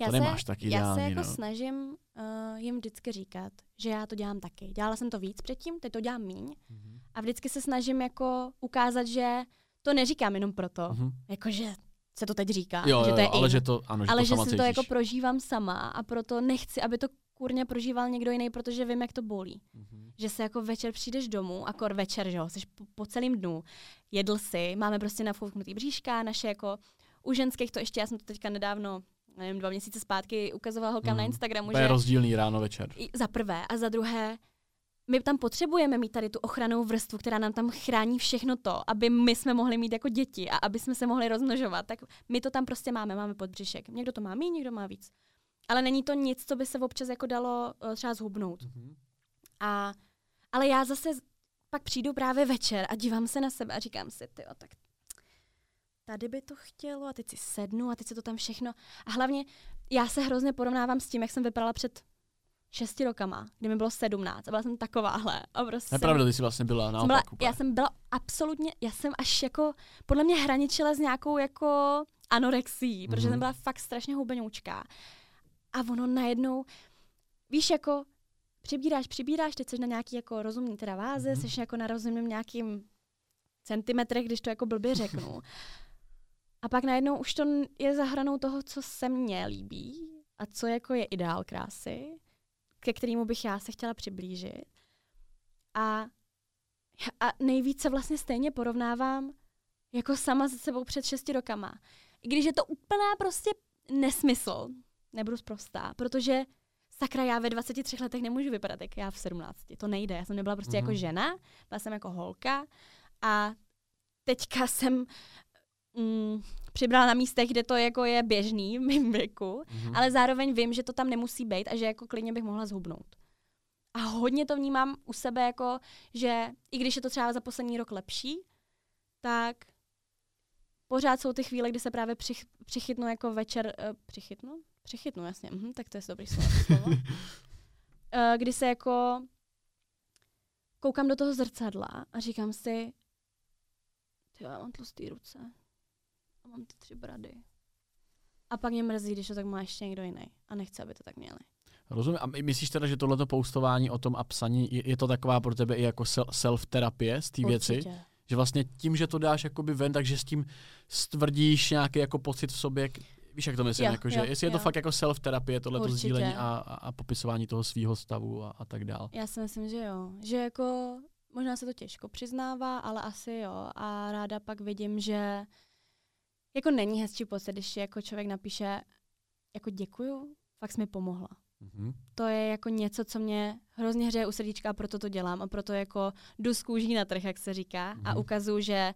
já to se, nemáš tak ideální. Já se jako no. snažím uh, jim vždycky říkat, že já to dělám taky. Dělala jsem to víc předtím, teď to dělám míň mm-hmm. a vždycky se snažím jako ukázat, že to neříkám jenom proto, mm-hmm. jakože se to teď říká, jo, že to je ale in, že to, ano, že ale to že si to jako prožívám sama a proto nechci, aby to kurně prožíval někdo jiný, protože vím, jak to bolí. Mm-hmm. Že se jako večer přijdeš domů, akor večer, že jo, jsi po, po celém dnu, jedl si, máme prostě nafouknutý bříška, naše jako u ženských to ještě, já jsem to teďka nedávno nevím, dva měsíce zpátky ukazovala holkám mm. na Instagramu, to je rozdílný ráno večer. Za prvé a za druhé, my tam potřebujeme mít tady tu ochranou vrstvu, která nám tam chrání všechno to, aby my jsme mohli mít jako děti a aby jsme se mohli rozmnožovat. Tak my to tam prostě máme, máme podbřišek. Někdo to má méně, někdo má víc. Ale není to nic, co by se občas jako dalo uh, třeba zhubnout. Mm-hmm. A, ale já zase pak přijdu právě večer a dívám se na sebe a říkám si, ty, tak tady by to chtělo a teď si sednu a teď se to tam všechno. A hlavně já se hrozně porovnávám s tím, jak jsem vypadala před šesti rokama, kdy mi bylo sedmnáct a byla jsem takováhle. A prostě Nepravda, ty jsi vlastně byla naopak. Byla, já jsem byla absolutně, já jsem až jako, podle mě hraničila s nějakou jako anorexí, mm-hmm. protože jsem mhm. byla fakt strašně hubenoučká. A ono najednou, víš, jako přibíráš, přibíráš, teď jsi na nějaký jako rozumný teda váze, mm-hmm. jsi jako na rozumným nějakým centimetrech, když to jako blbě řeknu. A pak najednou už to je za hranou toho, co se mně líbí a co jako je ideál krásy ke kterému bych já se chtěla přiblížit. A, a nejvíce vlastně stejně porovnávám jako sama se sebou před šesti rokama. I když je to úplná prostě nesmysl, nebudu zprostá, protože sakra, já ve 23 letech nemůžu vypadat jak já v 17. To nejde. Já jsem nebyla prostě mm-hmm. jako mhm. žena, byla jsem jako holka a teďka jsem mm, přibrala na místech, kde to jako je běžný v mém věku, mm-hmm. ale zároveň vím, že to tam nemusí být a že jako klidně bych mohla zhubnout. A hodně to vnímám u sebe jako, že i když je to třeba za poslední rok lepší, tak pořád jsou ty chvíle, kdy se právě přich, přichytnu jako večer, uh, přichytnu? Přichytnu, jasně, mhm, tak to je dobrý slovo. uh, kdy se jako koukám do toho zrcadla a říkám si, já mám tlustý ruce, a mám ty tři brady. A pak mě mrzí, když to tak má ještě někdo jiný a nechce, aby to tak měli. Rozumím. A myslíš teda, že tohleto poustování o tom a psaní, je, je to taková pro tebe i jako self-terapie z té věci? Že vlastně tím, že to dáš jakoby ven, takže s tím stvrdíš nějaký jako pocit v sobě, víš, jak to myslím, jo, jako, že jo, jestli jo. je to fakt jako self-terapie, tohleto Určitě. sdílení a, a, a popisování toho svého stavu a, a tak dál. Já si myslím, že jo. Že jako možná se to těžko přiznává, ale asi jo. A ráda pak vidím, že jako není hezčí pocit, když jako člověk napíše, jako děkuju, fakt jsi mi pomohla. Mhm. To je jako něco, co mě hrozně hřeje u srdíčka a proto to dělám a proto jako jdu z kůží na trh, jak se říká a Mhm. ukazuju, že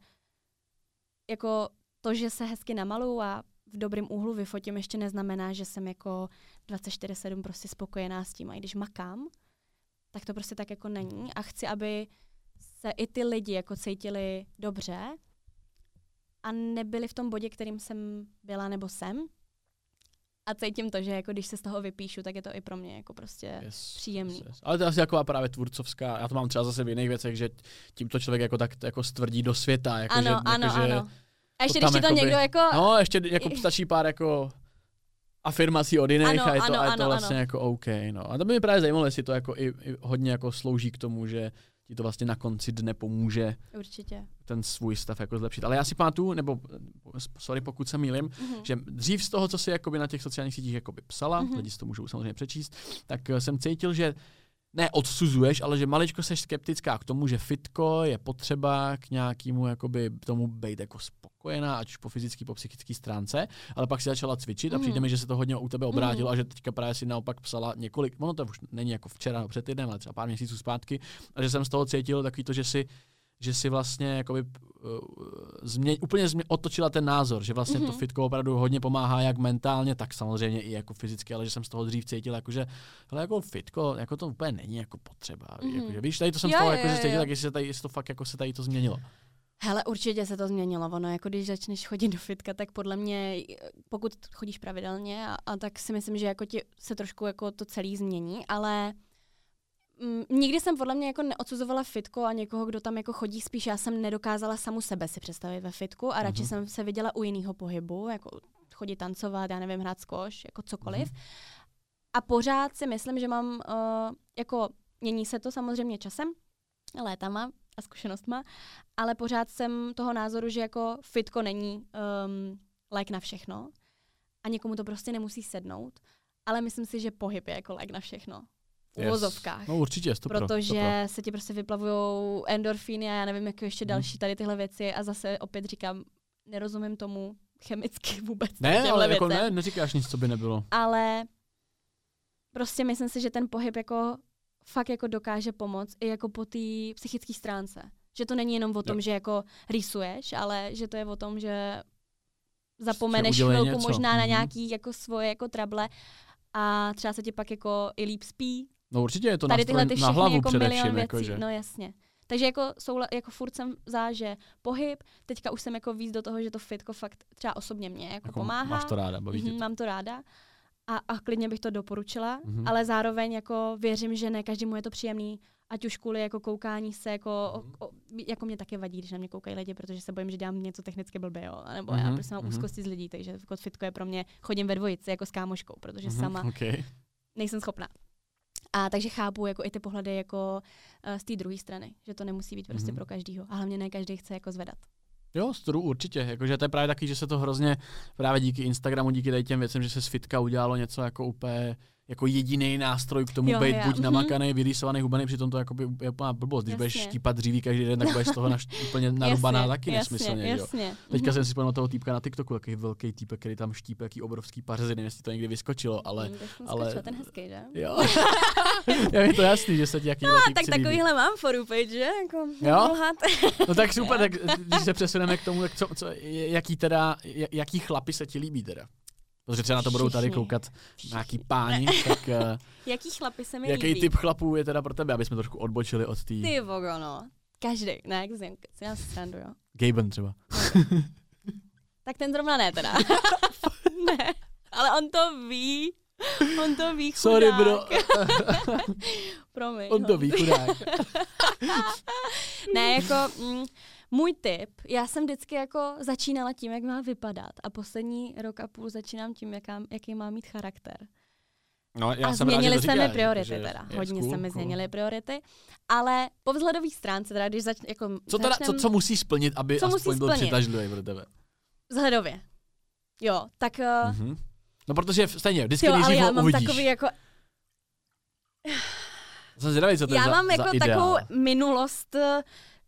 jako to, že se hezky namaluju a v dobrém úhlu vyfotím, ještě neznamená, že jsem jako 24-7 prostě spokojená s tím. A i když makám, tak to prostě tak jako není. A chci, aby se i ty lidi jako cítili dobře a nebyli v tom bodě, kterým jsem byla nebo jsem. A cítím to, že jako když se z toho vypíšu, tak je to i pro mě jako prostě Yes, příjemný. yes, yes. Ale to je asi taková právě tvůrcovská, já to mám třeba zase v jiných věcech, že tímto člověk jako tak jako stvrdí do světa. Jako ano, že, ano, jako, že, ano. A ještě když ti to jakoby- někdo jako... No, ještě jako stačí pár jako afirmací od jiných Ano, a je to, ano, a je to ano, vlastně ano. jako OK. No. A to by mě právě zajímalo, jestli to jako i, i hodně jako slouží k tomu, že ti to vlastně na konci dne pomůže Určitě. ten svůj stav jako zlepšit. Ale já si pamatuju, nebo sorry, pokud se mýlim, Mhm. že dřív z toho, co si jakoby na těch sociálních sítích jakoby psala, Mhm. lidi si to můžou samozřejmě přečíst, tak jsem cítil, že ne odsuzuješ, ale že maličko seš skeptická k tomu, že fitko je potřeba k nějakému jakoby tomu být jako spokojená, ať už po fyzické, po psychické stránce, ale pak si začala cvičit a Mhm. přijde mi, že se to hodně u tebe obrátilo Mhm. a že teďka právě si naopak psala několik, ono to už není jako včera nebo před týdnem, ale třeba pár měsíců zpátky, a že jsem z toho cítil takový to, že si že si vlastně jakoby, uh, změ, úplně změ, otočila ten názor, že vlastně mm-hmm. to Mhm. fitko opravdu hodně pomáhá jak mentálně, tak samozřejmě i jako fyzicky, ale že jsem z toho dřív cítil, jako, že hele, jako fitko, jako to úplně není jako potřeba. Mm-hmm. Jako, že, víš, tady to jsem Jo, z toho jako, že cítil, tak jestli, se tady, jestli to fakt jako se tady to změnilo. Hele, určitě se to změnilo. Ono, jako když začneš chodit do fitka, tak podle mě, pokud chodíš pravidelně, a, a tak si myslím, že jako ti se trošku jako to celý změní, ale mm, nikdy jsem podle mě jako neodsuzovala fitko a někoho, kdo tam jako chodí, spíš já jsem nedokázala samu sebe si představit ve fitku a radši Mhm. jsem se viděla u jiného pohybu, jako chodit tancovat, já nevím, hrát skoš, jako cokoliv. A pořád si myslím, že mám, uh, jako mění se to samozřejmě časem, létama a zkušenostma, ale pořád jsem toho názoru, že jako fitko není um, lék na všechno a někomu to prostě nemusí sednout, ale myslím si, že pohyb je jako lék na všechno. V uvozovkách. No určitě, to Protože se ti prostě vyplavují endorfíny a já nevím, jako ještě Mhm. další tady tyhle věci a zase opět říkám, nerozumím tomu chemicky vůbec. Ne, ale jako věcem ne, neříkáš nic, co by nebylo. ale prostě myslím si, že ten pohyb jako fakt jako dokáže pomoct i jako po té psychické stránce. Že to není jenom o tom, Jo. že jako rýsuješ, ale že to je o tom, že zapomeneš chvilku něco. možná na Mhm. nějaký jako svoje jako trable a třeba se ti pak jako i líp spí. No určitě je to Tady tyhle ty na hlavu jako především. věcí. Jako, že. No jasně. Takže jako, jsou, jako furt jsem za, že pohyb, teďka už jsem jako víc do toho, že to fitko fakt třeba osobně mě jako, jako pomáhá. Máš to ráda, baví Mhm, to. mám to ráda a, a klidně bych to doporučila, Mhm. ale zároveň jako věřím, že ne každému je to příjemný, ať už kvůli jako koukání se, jako, Mhm. o, o, jako mě taky vadí, když na mě koukají lidi, protože se bojím, že dělám něco technicky blbě, jo, nebo já Mhm, prostě mám mhm. úzkosti z lidí, takže jako fitko je pro mě, chodím ve dvojici jako s kámoškou, protože Mhm, sama okay. nejsem schopná. A takže chápu jako i ty pohledy jako uh, z té druhé strany, že to nemusí být prostě Mhm. pro každýho. A hlavně ne každý chce jako zvedat. Jo, stru, určitě. Jakože to je právě taky, že se to hrozně právě díky Instagramu, díky tady těm věcem, že se z fitka udělalo něco jako úplně jako jediný nástroj k tomu Jo, být jo, buď mhm. namakaný, vyrýsovaný, hubený, přitom to jakoby je úplná blbost. Když budeš Jasně. štípat dříví každý den, tak budeš z toho naš, úplně narubaná Jasně, taky jasně, nesmyslně. Jo. Jasně. Teďka Mhm. jsem si vzpomněl toho týpka na TikToku, takový velký týpek, který tam štípe, jaký obrovský pařezy, nevím, jestli to někdy vyskočilo, ale Mm, ale- ten hezký, že? jo. je mi to jasný, že se ti jaký No, tak takovýhle mám foru page, že? Jako, Jo? No tak super, tak když se přesuneme k tomu, tak co, co, jaký teda, jaký chlapy se ti líbí teda? Protože třeba na to budou tady koukat nějaký páni, tak uh, Jaký chlapy se mi jaký líbí? typ chlapů je teda pro tebe, aby jsme trošku odbočili od té Ty vogo, no. Každý. Ne, jak si, si já srandu, jo. Gaben třeba. Tak ten zrovna ne teda. ne. Ale on to ví. On to ví, chudák. Sorry bro, Promiň. on to no. ví, chudák. Ne, jako mm, můj tip, já jsem vždycky jako začínala tím, jak má vypadat a poslední rok a půl začínám tím, jaká, jaký má mít charakter. No, a změnily se mi priority teda, hodně se mi změnily priority, ale po vzhledové stránce, teda když zač, jako Co teda, co, začnem co musí splnit, aby Co musí aspoň byl splnit? přitažlivý pro tebe? vzhledově, jo, tak Mhm. No protože stejně, vždycky jo, ale já ho mám uvidíš. takový jako, Jsem zvědavý, co to já za, mám za jako ideál. takovou minulost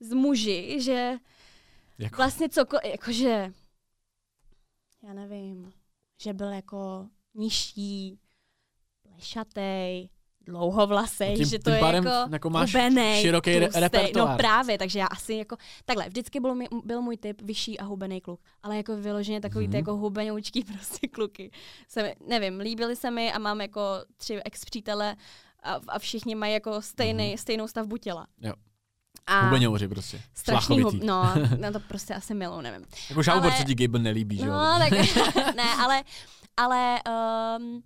z muži, že Jako, vlastně cokoliv, jakože, já nevím, že byl jako nižší, plešatej, dlouhovlasej, Tím- že to je jako, jako máš hubenej, široký tlustej. repertoár. No právě, takže já asi jako, takhle, vždycky byl, mi, byl můj typ vyšší a hubený kluk, ale jako vyloženě takový Mhm. ty jako hubenoučký prostě kluky. Se mi, nevím, líbili se mi a mám jako tři ex přítele a, a všichni mají jako stejný, stejnou stavbu těla. Mhm. Jo. A Hubeňouři prostě. strašný hub, no, na to prostě asi milou, nevím. Jako žalubor ale- se ti Gable nelíbí, že jo? No, tak ne, ale, ale um,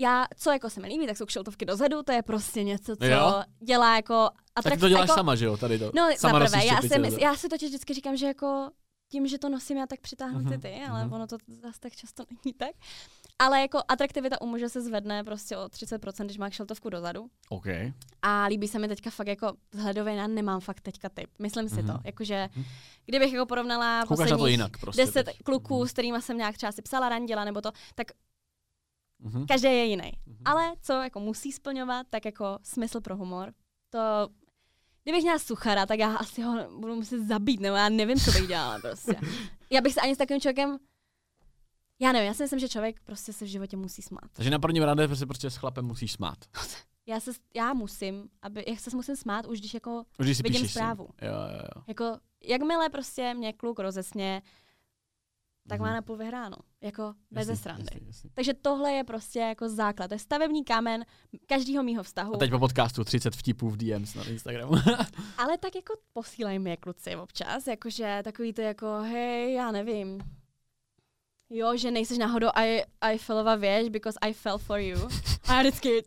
já, co jako se mi líbí, tak jsou kšeltovky dozadu, to je prostě něco, co Jo? dělá jako... Tak ty to děláš jako, sama, že jo, tady to. No, sama za prvé, nosíš já si, dozadu. mys- já si totiž vždycky říkám, že jako tím, že to nosím, já tak přitáhnu Mhm, ty ty, ale mhm. ono to zase tak často není tak. Ale jako atraktivita u muže se zvedne prostě o 30%, když má kšeltovku dozadu. OK. A líbí se mi teďka fakt jako vzhledově, já nemám fakt teďka typ. Myslím si Mhm. to. Jakože, Mhm. kdybych jako porovnala Koukáš posledních jinak prostě. deset teď. kluků, Mhm. s kterými jsem nějak třeba si psala, randila nebo to, tak Mhm. každý je jiný. Mhm. Ale co jako musí splňovat, tak jako smysl pro humor. To, kdybych měla suchara, tak já asi ho budu muset zabít, nebo já nevím, co bych dělala prostě. Já bych se ani s takovým člověkem, já nevím, já si myslím, že člověk prostě se v životě musí smát. Takže na prvním rande prostě, prostě s chlapem musíš smát. Já se, já musím, aby, jak se musím smát, už když jako, Už když Vidím si. zprávu. Jo, jo, jo. jako, jakmile prostě mě kluk rozesně, tak má Mhm. na půl vyhráno. Jako bez Jasně, srandy. jasně, jasně. Takže tohle je prostě jako základ. To je stavební kámen každého mýho vztahu. A teď po podcastu 30 vtipů v DMs na Instagramu. Ale tak jako posílají mi je kluci občas, jakože takový to jako, hej, já nevím. Jo, že nejseš náhodou I, I fellova věž, because I fell for you. A já vždycky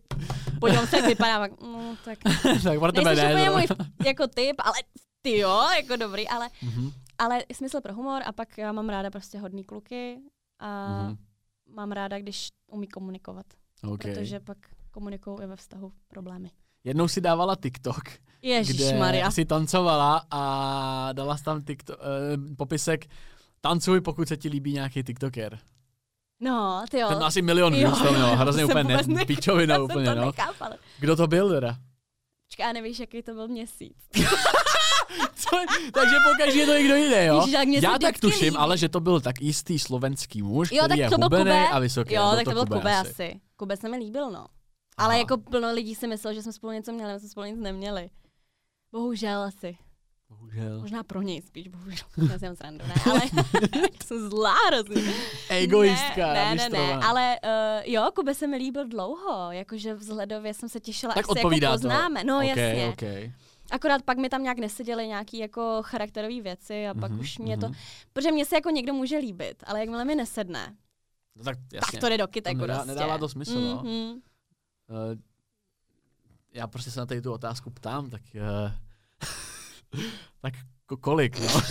podívám se, jak vypadám, tak, no, tak tak pro tebe nejseš ne. úplně no. můj jako typ, ale ty jo, jako dobrý, ale, Mhm, ale smysl pro humor a pak já mám ráda prostě hodný kluky a mhm. mám ráda, když umí komunikovat, OK. protože pak komunikují i ve vztahu problémy. Jednou si dávala TikTok, Ježíš kde Maria. si tancovala a dala tam TikTok, uh, popisek tancuj, pokud se ti líbí nějaký TikToker. No, ty jo. Ten asi milion Jo, views mělo, jo, hrozně úplně ne, nechápala. pičovina úplně, to no. nechápala. Kdo to byl teda? Počkej, a nevíš, jaký to byl měsíc. Co? Takže pokaždé je to někdo jiný, jo? Ježiš, Já tak tuším, líbí. ale že to byl tak jistý slovenský muž, Jo, který tak je to byl hubený Kube. a vysoký. Jo, tak to byl Kube asi. asi. Kube se mi líbil, no. Aha. Ale jako plno lidí si myslelo, že jsme spolu něco měli, my jsme spolu nic neměli. Bohužel asi. Bohužel. Možná pro něj spíš, bohužel. Já jsem srandu, ne, ale jsem zlá hrozně. Egoistka, Ne, ne, ne, ale uh, jo, Kube se mi líbil dlouho, jakože vzhledově jsem se těšila, Tak až se jako odpovídá to. poznáme. No okay, jasně. Okay. Akorát pak mi tam nějak neseděly nějaký jako charakterové věci a pak Mhm, už mě to, mhm. protože mě se jako někdo může líbit, ale jakmile mi nesedne, No, tak jasně. tak to jde do kytek nedá- prostě. nedává to smysl, no. Mhm. Uh, já prostě se na tady tu otázku ptám, tak uh, tak ko- kolik, no?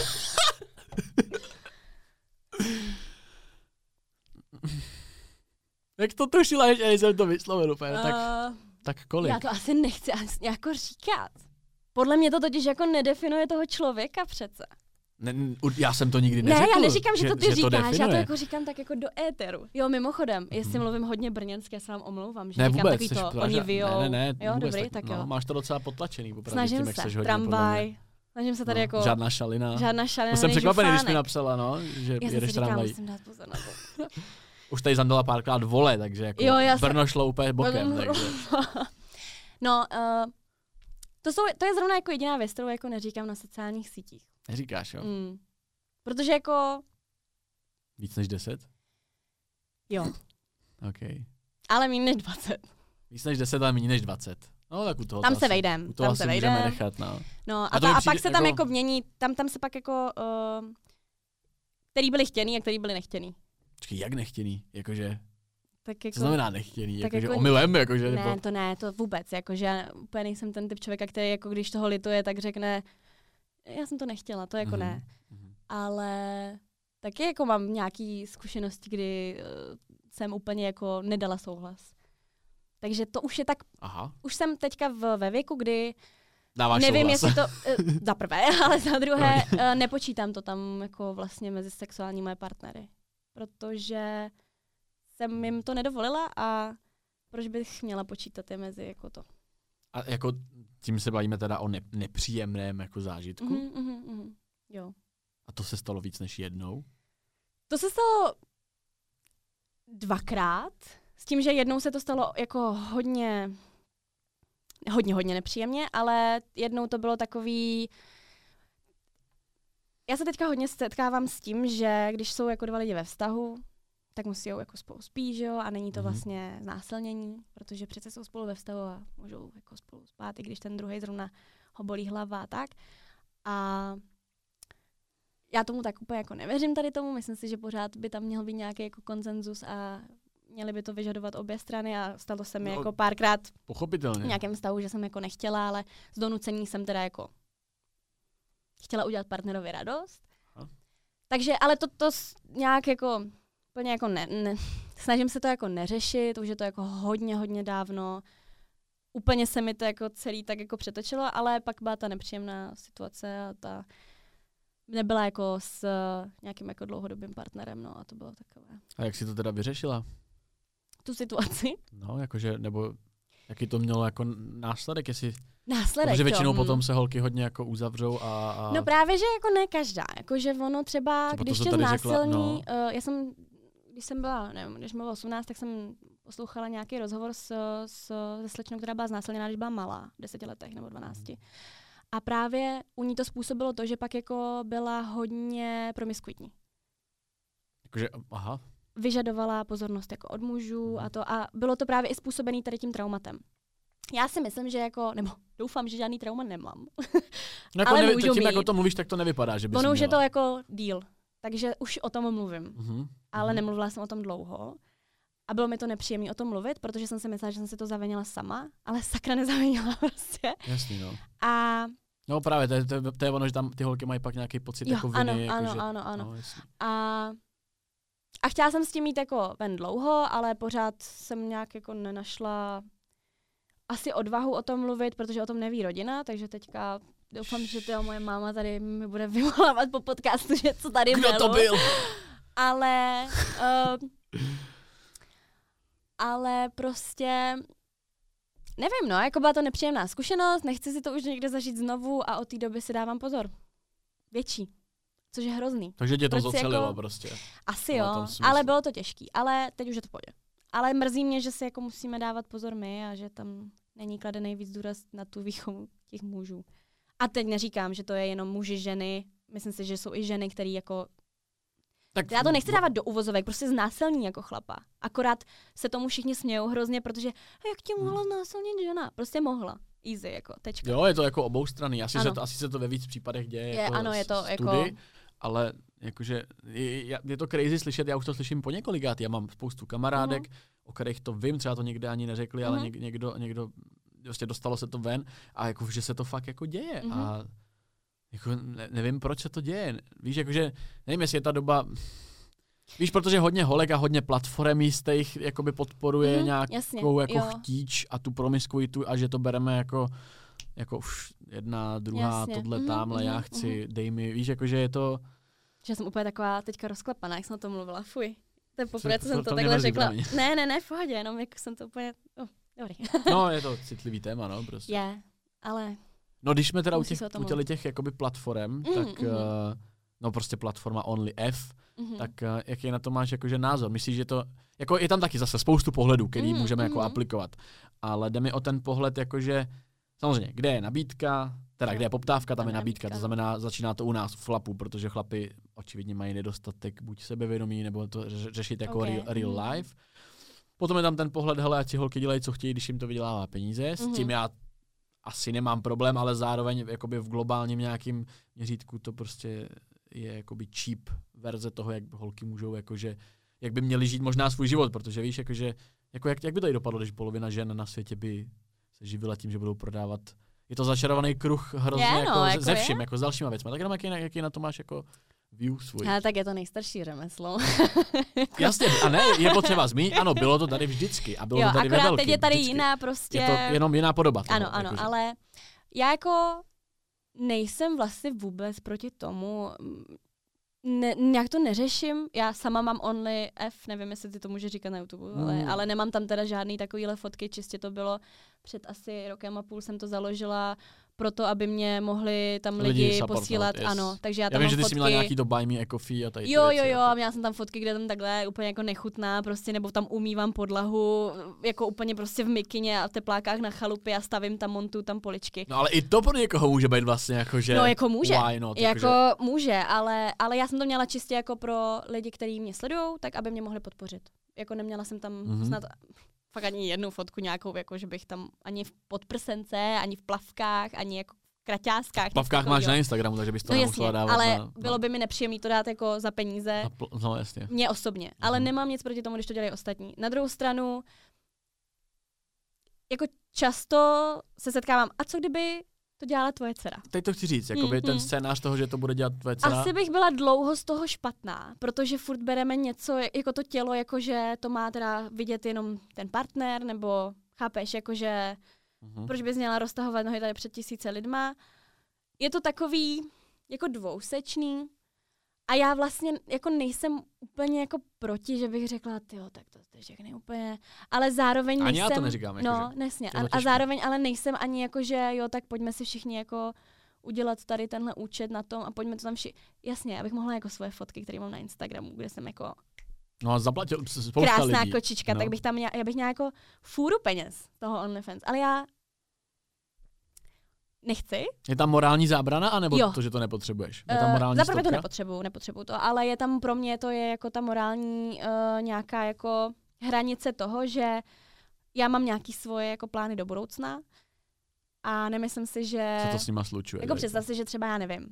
Jak to tušila, že jsem to vyslovil úplně, tak, Uh, tak kolik? já to asi nechci asi jako říkat. Podle mě to totiž jako nedefinuje toho člověka přece. Ne, já jsem to nikdy Ne, neřekl. já neříkám, že, to ty že říkáš, já to jako říkám tak jako do éteru. Jo, mimochodem, jestli Mhm. mluvím hodně brněnsky, já se vám omlouvám, že Ne, říkám vůbec, takový to, oni vyjou. Ne, ne, ne, jo, vůbec, dobrý, tak, no, jo. Máš to docela potlačený, popravdě, Snažím tím, jak se, hodně, mě. tramvaj. Snažím se tady no, jako Žádná šalina. žádná šalina, To jsem překvapený, když mi napsala, no, že Já jedeš tramvaj. musím dát pozor na to. Už tady zandala párkrát vole, takže jako Jo, já Brno šlo úplně bokem, takže. no, uh, to, jsou, to je zrovna jako jediná věc, kterou jako neříkám na sociálních sítích. Neříkáš, jo? Mm. Protože jako, Víc než 10? jo, OK. ale méně než 20. Víc než 10, ale méně než 20. No tak u toho Tam to se asi, vejdem, U toho tam se můžeme vejdem. nechat, no. No A a, to ta, a pak se tam jako- jako mění, tam, tam se pak jako, uh, který byli chtěný a který byli nechtěný. Počkej, jak nechtěný? Jakože, Tak jako, co znamená nechtěný? tak Jakože jako- omylem, jakože, ne, nebo... to ne, to vůbec, jakože já úplně nejsem ten typ člověka, který jako když toho lituje, tak řekne, já jsem to nechtěla, to jako Mhm, ne. mhm. Ale taky jako mám nějaký zkušenosti, kdy uh, jsem úplně jako nedala souhlas. Takže to už je tak, Aha, už jsem teďka v, ve věku, kdy dáváš nevím, souhlas. jestli to, uh, za prvé, ale za druhé, uh, nepočítám to tam jako vlastně mezi sexuální moje partnery. Protože jsem jim to nedovolila a proč bych měla počítat je mezi jako to. A jako tím se bavíme teda o ne- nepříjemném jako zážitku. Mhm, mhm, mhm. Jo. A to se stalo víc než jednou. To se stalo dvakrát, s tím, že jednou se to stalo jako hodně, hodně, hodně nepříjemně, ale jednou to bylo takový, já se teďka hodně setkávám s tím, že když jsou jako dva lidi ve vztahu, tak musí jako spolu spí, že jo, a není to mm-hmm. vlastně znásilnění, protože přece jsou spolu ve vztahu a můžou jako spolu spát, i když ten druhý zrovna ho bolí hlava a tak. A já tomu tak úplně jako nevěřím tady tomu, myslím si, že pořád by tam měl být nějaký jako konsenzus a měli by to vyžadovat obě strany a stalo se mi no, jako párkrát pochopitelně. v nějakém stavu, že jsem jako nechtěla, ale z donucení jsem teda jako chtěla udělat partnerovi radost. Aha. Takže, ale to, to nějak jako úplně jako ne, ne, snažím se to jako neřešit, už je to jako hodně, hodně dávno. Úplně se mi to jako celý tak jako přetočilo, ale pak byla ta nepříjemná situace a ta nebyla jako s nějakým jako dlouhodobým partnerem, no a to bylo takové. A jak si to teda vyřešila? Tu situaci? No, jakože, nebo jaký to mělo jako následek, jestli... Následek, Protože většinou to, potom se holky hodně jako uzavřou a, a... No právě, že jako ne každá, jakože ono třeba, třeba když tě znásilní, řekla, no. uh, já jsem když jsem byla, nevím, když mi bylo 18, tak jsem poslouchala nějaký rozhovor s, s, se slečnou, která byla znásilněná, když byla malá, v deseti letech nebo 12. A právě u ní to způsobilo to, že pak jako byla hodně promiskuitní. Jakože, aha. Vyžadovala pozornost jako od mužů a to. A bylo to právě i způsobený tady tím traumatem. Já si myslím, že jako, nebo doufám, že žádný trauma nemám. No jako Ale nevi, můžu tím, mít. jako to mluvíš, tak to nevypadá, že bys Ono už je to jako díl takže už o tom mluvím. Mm-hmm. Ale mm-hmm. nemluvila jsem o tom dlouho. A bylo mi to nepříjemné o tom mluvit, protože jsem si myslela, že jsem si to zavinila sama, ale sakra nezavinila prostě. Jasný, no. A No právě, to je, to, je, to je ono, že tam ty holky mají pak nějaký pocit jo, jako viny. Ano, jako ano, že, ano, ano. No, a, a chtěla jsem s tím mít jako ven dlouho, ale pořád jsem nějak jako nenašla asi odvahu o tom mluvit, protože o tom neví rodina, takže teďka Doufám, že to moje máma tady mi bude vyvolávat po podcastu, že co tady Kdo bylo. to byl? Ale, uh, ale prostě, nevím, no, jako byla to nepříjemná zkušenost, nechci si to už někde zažít znovu a od té doby si dávám pozor. Větší. Což je hrozný. Takže tě to Proč zocelilo jako, prostě. Asi jo, ale bylo to těžký. Ale teď už je to pohodě. Ale mrzí mě, že si jako musíme dávat pozor my a že tam není kladený víc důraz na tu výchovu těch mužů. A teď neříkám, že to je jenom muži, ženy. Myslím si, že jsou i ženy, které jako tak já to nechci dávat do uvozovek, prostě znásilní jako chlapa. Akorát se tomu všichni smějou hrozně, protože jak tě mohla znásilnit žena? Prostě mohla. Easy, jako, tečka. Jo, je to jako obou strany. Asi, se to, asi se to ve víc případech děje je, jako ano, je to study, jako... ale jakože je, je, to crazy slyšet, já už to slyším po několikát. Já mám spoustu kamarádek, uh-huh. o kterých to vím, třeba to někde ani neřekli, uh-huh. ale něk, někdo, někdo prostě dostalo se to ven a jako, že se to fakt jako děje. Mm-hmm. A jako ne, nevím, proč se to děje. Víš, jakože, nevím, jestli je ta doba, Víš, protože hodně holek a hodně platform jistých jakoby podporuje mm, nějakou jasně, jako jo. chtíč a tu promiskuitu a že to bereme jako jako už jedna, druhá, jasně. tohle, mm, tamhle, mm, já chci, mm. dej mi, víš, jakože je to... Že jsem úplně taková teďka rozklepaná, jak jsem o tom mluvila, fuj. To je poprvé, co jsem to, to takhle řekla. Ne, ne, ne, v pohodě, jenom jako jsem to úplně, oh, Dobrý. no, je to citlivý téma, no, prostě. Je, ale... No, když jsme teda u těch, u těch jakoby platform, mm, tak mm. Uh, no prostě platforma Only F, mm-hmm. tak uh, jaký na to máš jakože názor? Myslíš, že to, jako je tam taky zase spoustu pohledů, který mm, můžeme mm. jako mhm. aplikovat, ale jde mi o ten pohled jakože, samozřejmě, kde je nabídka, teda kde je poptávka, tam je nabídka, to znamená, začíná to u nás v flapu, protože chlapy očividně mají nedostatek buď sebevědomí, nebo to řešit jako okay. real, real mm. life. Potom je tam ten pohled, hele, ať si holky dělají, co chtějí, když jim to vydělává peníze. S mm-hmm. tím já asi nemám problém, ale zároveň jakoby v globálním nějakým měřítku to prostě je jakoby cheap verze toho, jak holky můžou, jakože, jak by měly žít možná svůj život, protože víš, jakože, jako jak, jak by to i dopadlo, když polovina žen na světě by se živila tím, že budou prodávat je to začarovaný kruh hrozně je, no, jako, jako ze vším, je? jako s dalšíma věcmi. Tak jenom jaký, jaký na to máš jako view svůj. Ale tak je to nejstarší řemeslo. Jasně, a ne, je potřeba zmínit, ano, bylo to tady vždycky a bylo jo, to tady akorát ve teď je tady vždycky. jiná prostě. Je to jenom jiná podoba. Toho, ano, ano, jako, ale já jako nejsem vlastně vůbec proti tomu, ne, nějak to neřeším. Já sama mám Only F, nevím, jestli ty to může říkat na YouTube, hmm. ale, ale nemám tam teda žádný takovýhle fotky, čistě to bylo před asi rokem a půl jsem to založila proto, aby mě mohli tam Lidi lidi, posílat, yes. ano, takže já Já tam vím, mám že ty fotky. jsi měla nějaký to buy me a coffee a tady Jo, jo, jo, jako. a měla jsem tam fotky, kde tam takhle úplně jako nechutná, prostě, nebo tam umývám podlahu, jako úplně prostě v mikině a v teplákách na chalupě a stavím tam, montuju tam poličky. No ale i to pro někoho může být vlastně jako, že... No jako může, Why not, jako jakože- může, ale, ale já jsem to měla čistě jako pro lidi, kteří mě sledují, tak aby mě mohli podpořit. Jako neměla jsem tam Mhm. mm-hmm. snad fakt ani jednu fotku nějakou, jako že bych tam ani v podprsence, ani v plavkách, ani jako v kraťáskách. V plavkách máš na Instagramu, takže bys to No nemusela jasně, dávat ale na, bylo by mi nepříjemné to dát jako za peníze. pl- no jasně. Mně osobně. Ale Mhm. nemám nic proti tomu, když to dělají ostatní. Na druhou stranu, jako často se setkávám, a co kdyby to dělala tvoje dcera? Teď to chci říct, jakoby Mm, ten mm. scénář toho, že to bude dělat tvoje dcera. Asi bych byla dlouho z toho špatná, protože furt bereme něco, jako to tělo, jakože to má teda vidět jenom ten partner, nebo chápeš, jakože Mhm. proč bys měla roztahovat nohy tady před tisíce lidma. Je to takový jako dvousečný a já vlastně jako nejsem úplně jako proti, že bych řekla, jo, tak to, to všechny úplně, ale zároveň Ani já nejsem, to neříkám, jako no, že- nesně. A, je a zároveň ale nejsem ani jako, že jo, tak pojďme si všichni jako udělat tady tenhle účet na tom a pojďme to tam všichni. Jasně, abych mohla jako svoje fotky, které mám na Instagramu, kde jsem jako No a zaplatil spousta krásná lidí. kočička, no. tak bych tam měla, já bych měla jako fůru peněz toho OnlyFans. Ale já nechci. Je tam morální zábrana, anebo Jo. to, že to nepotřebuješ? Je tam Uh, morální Za prvé to nepotřebuju, nepotřebuju to, ale je tam pro mě to je jako ta morální uh, nějaká jako hranice toho, že já mám nějaký svoje jako plány do budoucna a nemyslím si, že... Co to s nima slučuje? Jako představ si, že třeba já nevím,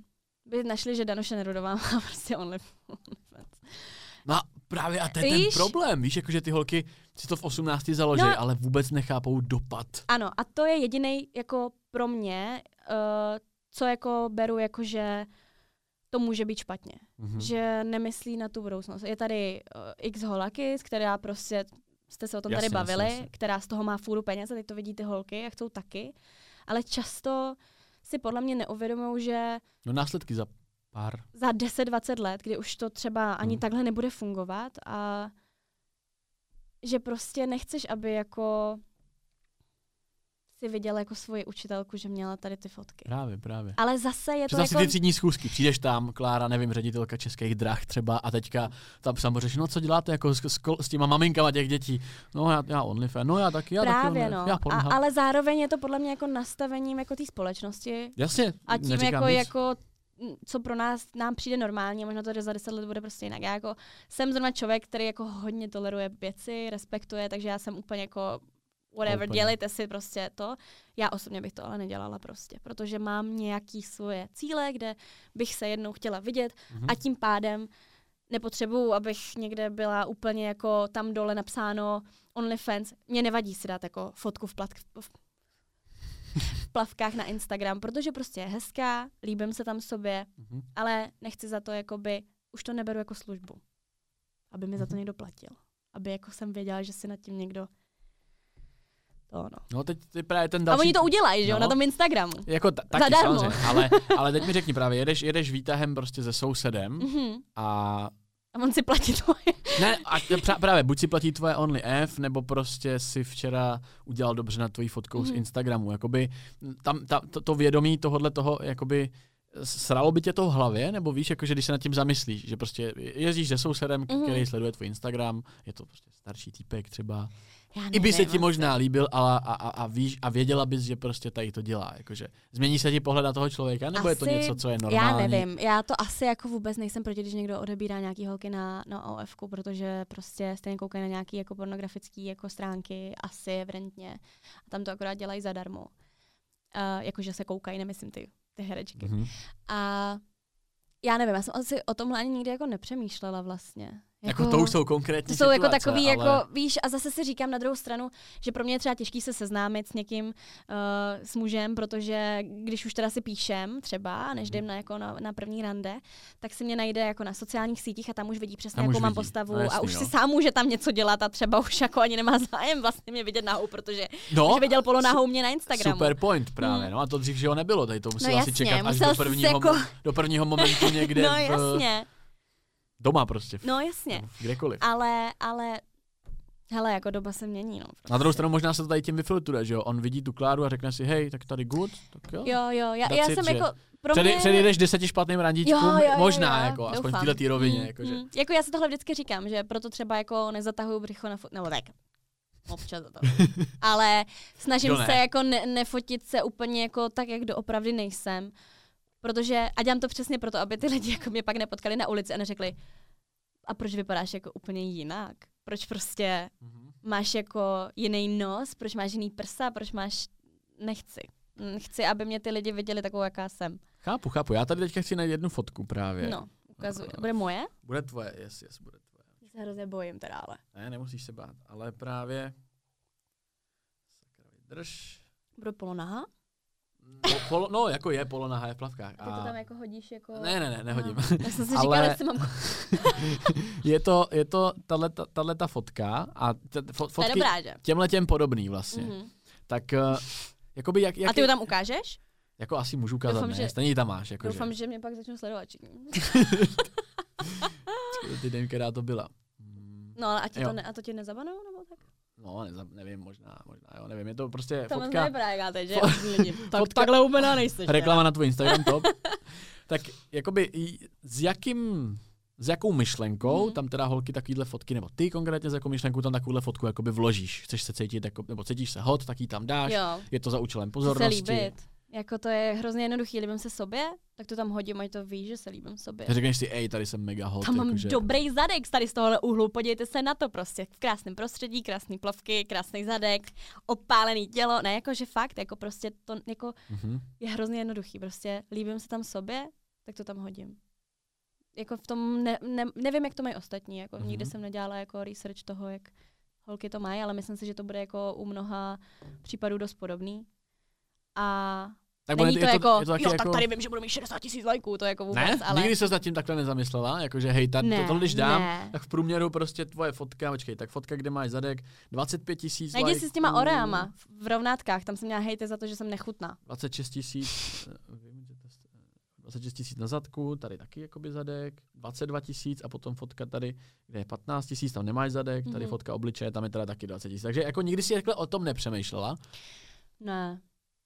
by našli, že Danuše Nerudová má prostě only, OnlyFans. No právě a to je ten Víš? problém, víš, jakože ty holky si to v 18 založí, No. ale vůbec nechápou dopad. Ano, a to je jediný jako pro mě, uh, co jako beru jako, že to může být špatně. Mhm. Že nemyslí na tu budoucnost. Je tady uh, X Holakis, která prostě, jste se o tom Jasně, tady bavili, jasně, jasně. která z toho má fůru peněz a teď to vidí ty holky a chcou taky. Ale často si podle mě neuvědomují, že No následky za pár. za 10-20 let, kdy už to třeba ani Hmm. takhle nebude fungovat a že prostě nechceš, aby jako si viděla jako svoji učitelku, že měla tady ty fotky. Právě, právě. Ale zase je to Představ si jako... ty třídní schůzky, přijdeš tam, Klára, nevím, ředitelka českých drah třeba a teďka tam samozřejmě no co děláte jako s, s, s těma maminkama těch dětí? No já, já OnlyFans, no já taky, já Právě, taky, no. já A, ale zároveň je to podle mě jako nastavením jako té společnosti Jasně, a tím jako, nic. jako m, co pro nás nám přijde normální, a možná to za deset let bude prostě jinak. Já jako jsem zrovna člověk, který jako hodně toleruje věci, respektuje, takže já jsem úplně jako whatever, Open. dělejte si prostě to. Já osobně bych to ale nedělala prostě, protože mám nějaký svoje cíle, kde bych se jednou chtěla vidět Mhm. a tím pádem nepotřebuju, abych někde byla úplně jako tam dole napsáno OnlyFans. Mě nevadí si dát jako fotku v, plat, v, plavkách na Instagram, protože prostě je hezká, líbím se tam sobě, Mhm. ale nechci za to jakoby, už to neberu jako službu. Aby mi za to Mhm. někdo platil. Aby jako jsem věděla, že si nad tím někdo to no. No teď ty právě ten A další... oni to udělají, že jo, No. na tom Instagramu. Jako ta, taky Zadarmo. samozřejmě, ale, ale teď mi řekni právě, jedeš, jedeš výtahem prostě se sousedem Mhm. a A on si platí tvoje. ne, a pra- právě, buď si platí tvoje OnlyF, nebo prostě si včera udělal dobře na tvojí fotkou mm-hmm. z Mhm. Instagramu. Jakoby tam, ta, to, to vědomí tohohle toho, jakoby sralo by tě to v hlavě, nebo víš, jakože když se nad tím zamyslíš, že prostě jezdíš se sousedem, Mhm. který sleduje tvůj Instagram, je to prostě starší týpek třeba, Já I by se nevím ti asi. možná líbil, ale a, a, a, víš, a věděla bys, že prostě tady to dělá. Jakože změní se ti pohled na toho člověka, nebo je to Asi- něco, co je normální? Já nevím, já to asi jako vůbec nejsem proti, když někdo odebírá nějaký holky na, na OF, protože prostě stejně koukají na nějaký jako pornografický jako stránky, asi evidentně. A tam to akorát dělají zadarmo. Uh, jakože se koukají, nemyslím ty, ty herečky. Mhm. A já nevím, já jsem asi o tomhle ani nikdy jako nepřemýšlela vlastně. Jako, to už jsou konkrétní to jsou jako situace, takový, ale... jako, víš, a zase si říkám na druhou stranu, že pro mě je třeba těžký se seznámit s někým, uh, s mužem, protože když už teda si píšem třeba, než Mhm. jdem na, jako na, na první rande, tak si mě najde jako na sociálních sítích a tam už vidí přesně, Tam jakou už mám vidí. postavu No jasný, a už no. si sám může tam něco dělat a třeba už jako ani nemá zájem vlastně mě vidět nahou, protože no, už viděl polonahou mě na Instagramu. Super point právě, Hmm. no a to dřív, že ho nebylo, tady to No si jasně, čekat až musel do prvního, jako- do prvního momentu někde no v, jasně, doma prostě, v, no jasně. kdekoliv. Ale, ale Hele, jako doba se mění, no. Na druhou stranu možná se to tady tím vyfiltruje, že jo? On vidí tu Kláru a řekne si, hej, tak tady good, tak jo. Jo, jo, já, That's já it, jsem že jako, pro Před, mě... Předjedeš deseti špatným randíčkům, Jo, jo, jo, možná, jo, jako, aspoň doufám. v této rovině. Mm, Jako, že. mm. jako já si tohle vždycky říkám, že proto třeba jako nezatahuju břicho na fot... nebo tak. Občas to. Ale snažím se jako ne- nefotit se úplně jako tak, jak doopravdy nejsem. Protože, a dělám to přesně proto, aby ty lidi jako mě pak nepotkali na ulici a neřekli, a proč vypadáš jako úplně jinak? Proč prostě Mhm. máš jako jiný nos, proč máš jiný prsa, proč máš... Nechci. Chci, aby mě ty lidi viděli takovou, jaká jsem. Chápu, chápu. Já tady teďka chci najít jednu fotku právě. No, ukazuji. Bude moje? Bude tvoje, yes, yes, bude tvoje. Já se hrozně bojím teda, ale. Ne, nemusíš se bát, ale právě... Sakra, vydrž. Budu polonaha? No, polo, no, jako je polonaha, je v plavkách. A ty to tam jako hodíš jako... Ne, ne, ne, nehodím. Aha. Já jsem si Ale- říkala, jestli mám... je to, je to tahle ta fotka a t- fo, fotky dobrá, že? těmhle těm podobný vlastně. Mhm. Tak uh, jakoby jak, jak A ty ho tam ukážeš? jako asi můžu ukázat, Doufám, ne? že- Stejně ji tam máš. Jako Doufám, že mě pak začnou sledovat že... Ty den, která to byla. No, ale a, ti Jo. to, ne, a to ti nezabanou, nebo tak? No, neza, nevím, možná, možná, jo, nevím, je to prostě To fotka, jak já teď, že? Tak, fotka- takhle úplně nejseš. reklama na tvůj Instagram top. tak jakoby s jakým, s jakou myšlenkou Mhm. tam teda holky takovýhle fotky, nebo ty konkrétně s jakou myšlenkou tam takovouhle fotku jakoby vložíš. Chceš se cítit, jako, nebo cítíš se hot, tak ji tam dáš. Jo, Je to za účelem chci se pozornosti. líbit. Jako to je hrozně jednoduchý, líbím se sobě, tak to tam hodím, ať to víš, že se líbím sobě. Řekneš si, ej, tady jsem mega hot. Tam mám jakože, dobrý zadek tady z tohohle úhlu, podívejte se na to prostě. V krásném prostředí, krásný plavky, krásný zadek, opálený tělo, ne jako že fakt, jako prostě to jako Mhm. je hrozně jednoduchý, prostě líbím se tam sobě, tak to tam hodím. Jako v tom, ne, ne, nevím, jak to mají ostatní, jako Mhm. mm-hmm. nikdy jsem nedělala jako research toho, jak holky to mají, ale myslím si, že to bude jako u mnoha případů dost podobný. A Tak není to, je jako, je to taky jo, jako... tak tady vím, že budu mít 60 tisíc lajků, to jako vůbec, Ne? ale... Nikdy se nad tím takhle nezamyslela? Jakože hej, ta, ne, to, to, když dám, ne. tak v průměru prostě tvoje fotka, počkej, tak fotka, kde máš zadek, 25 tisíc Najdi si s těma lajků, oreama v- rovnátkách, tam jsem měla hejty za to, že jsem nechutná. 26 tisíc, eh, vím, že to je- 26 tisíc na zadku, tady taky jakoby zadek, 22 tisíc a potom fotka tady, kde je 15 tisíc, tam nemáš zadek, tady Mhm. fotka obličeje, tam je teda taky 20 tisíc. Takže jako nikdy si takhle o tom nepřemýšlela. Ne.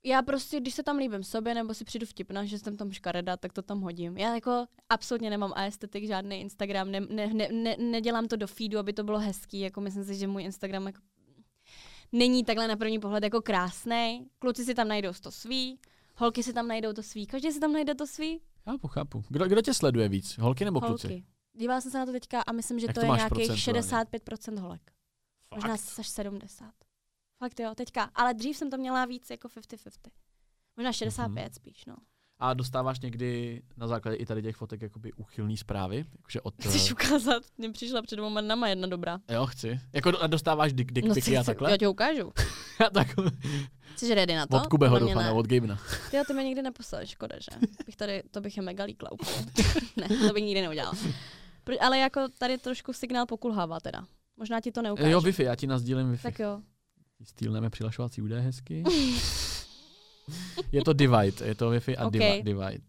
Já prostě, když se tam líbím sobě, nebo si přijdu vtipná, že jsem tam škareda, tak to tam hodím. Já jako absolutně nemám aestetik, žádný Instagram, ne, ne, ne, ne, nedělám to do feedu, aby to bylo hezký, jako myslím si, že můj Instagram jako není takhle na první pohled jako krásný. Kluci si tam najdou to svý, holky si tam najdou to svý, každý si tam najde to svý. Chápu, chápu. Kdo, kdo tě sleduje víc? Holky nebo kluci? Holky. Dívala jsem se na to teďka a myslím, že Jak to, to je nějakých procentuálně? 65% holek. Fakt? Možná až 70. Fakt jo, teďka. Ale dřív jsem to měla víc jako 50-50. Možná 65 Mhm. spíš, no. A dostáváš někdy na základě i tady těch fotek jakoby uchylný zprávy? Jakože od... Chceš eh, ukázat? Mně přišla před dvěma dnama jedna dobrá. Jo, chci. Jako a dostáváš dick, dick No, piky a takhle? Já ti ukážu. tak Jsi ready na to? od Kubeho doufám, ne. od Gabena. Ty ty mi nikdy neposlal, škoda, že? Bych tady, to bych je mega líkla úplně. ne, to bych nikdy neudělala. Ale jako tady trošku signál pokulhává teda. Možná ti to neukážu. Jo, Wi-Fi, já ti nazdílím Wi-Fi. Tak jo. Stýlneme přihlašovací údaje hezky. je to Divide, je to Wi-Fi a Ok. okay. Divide.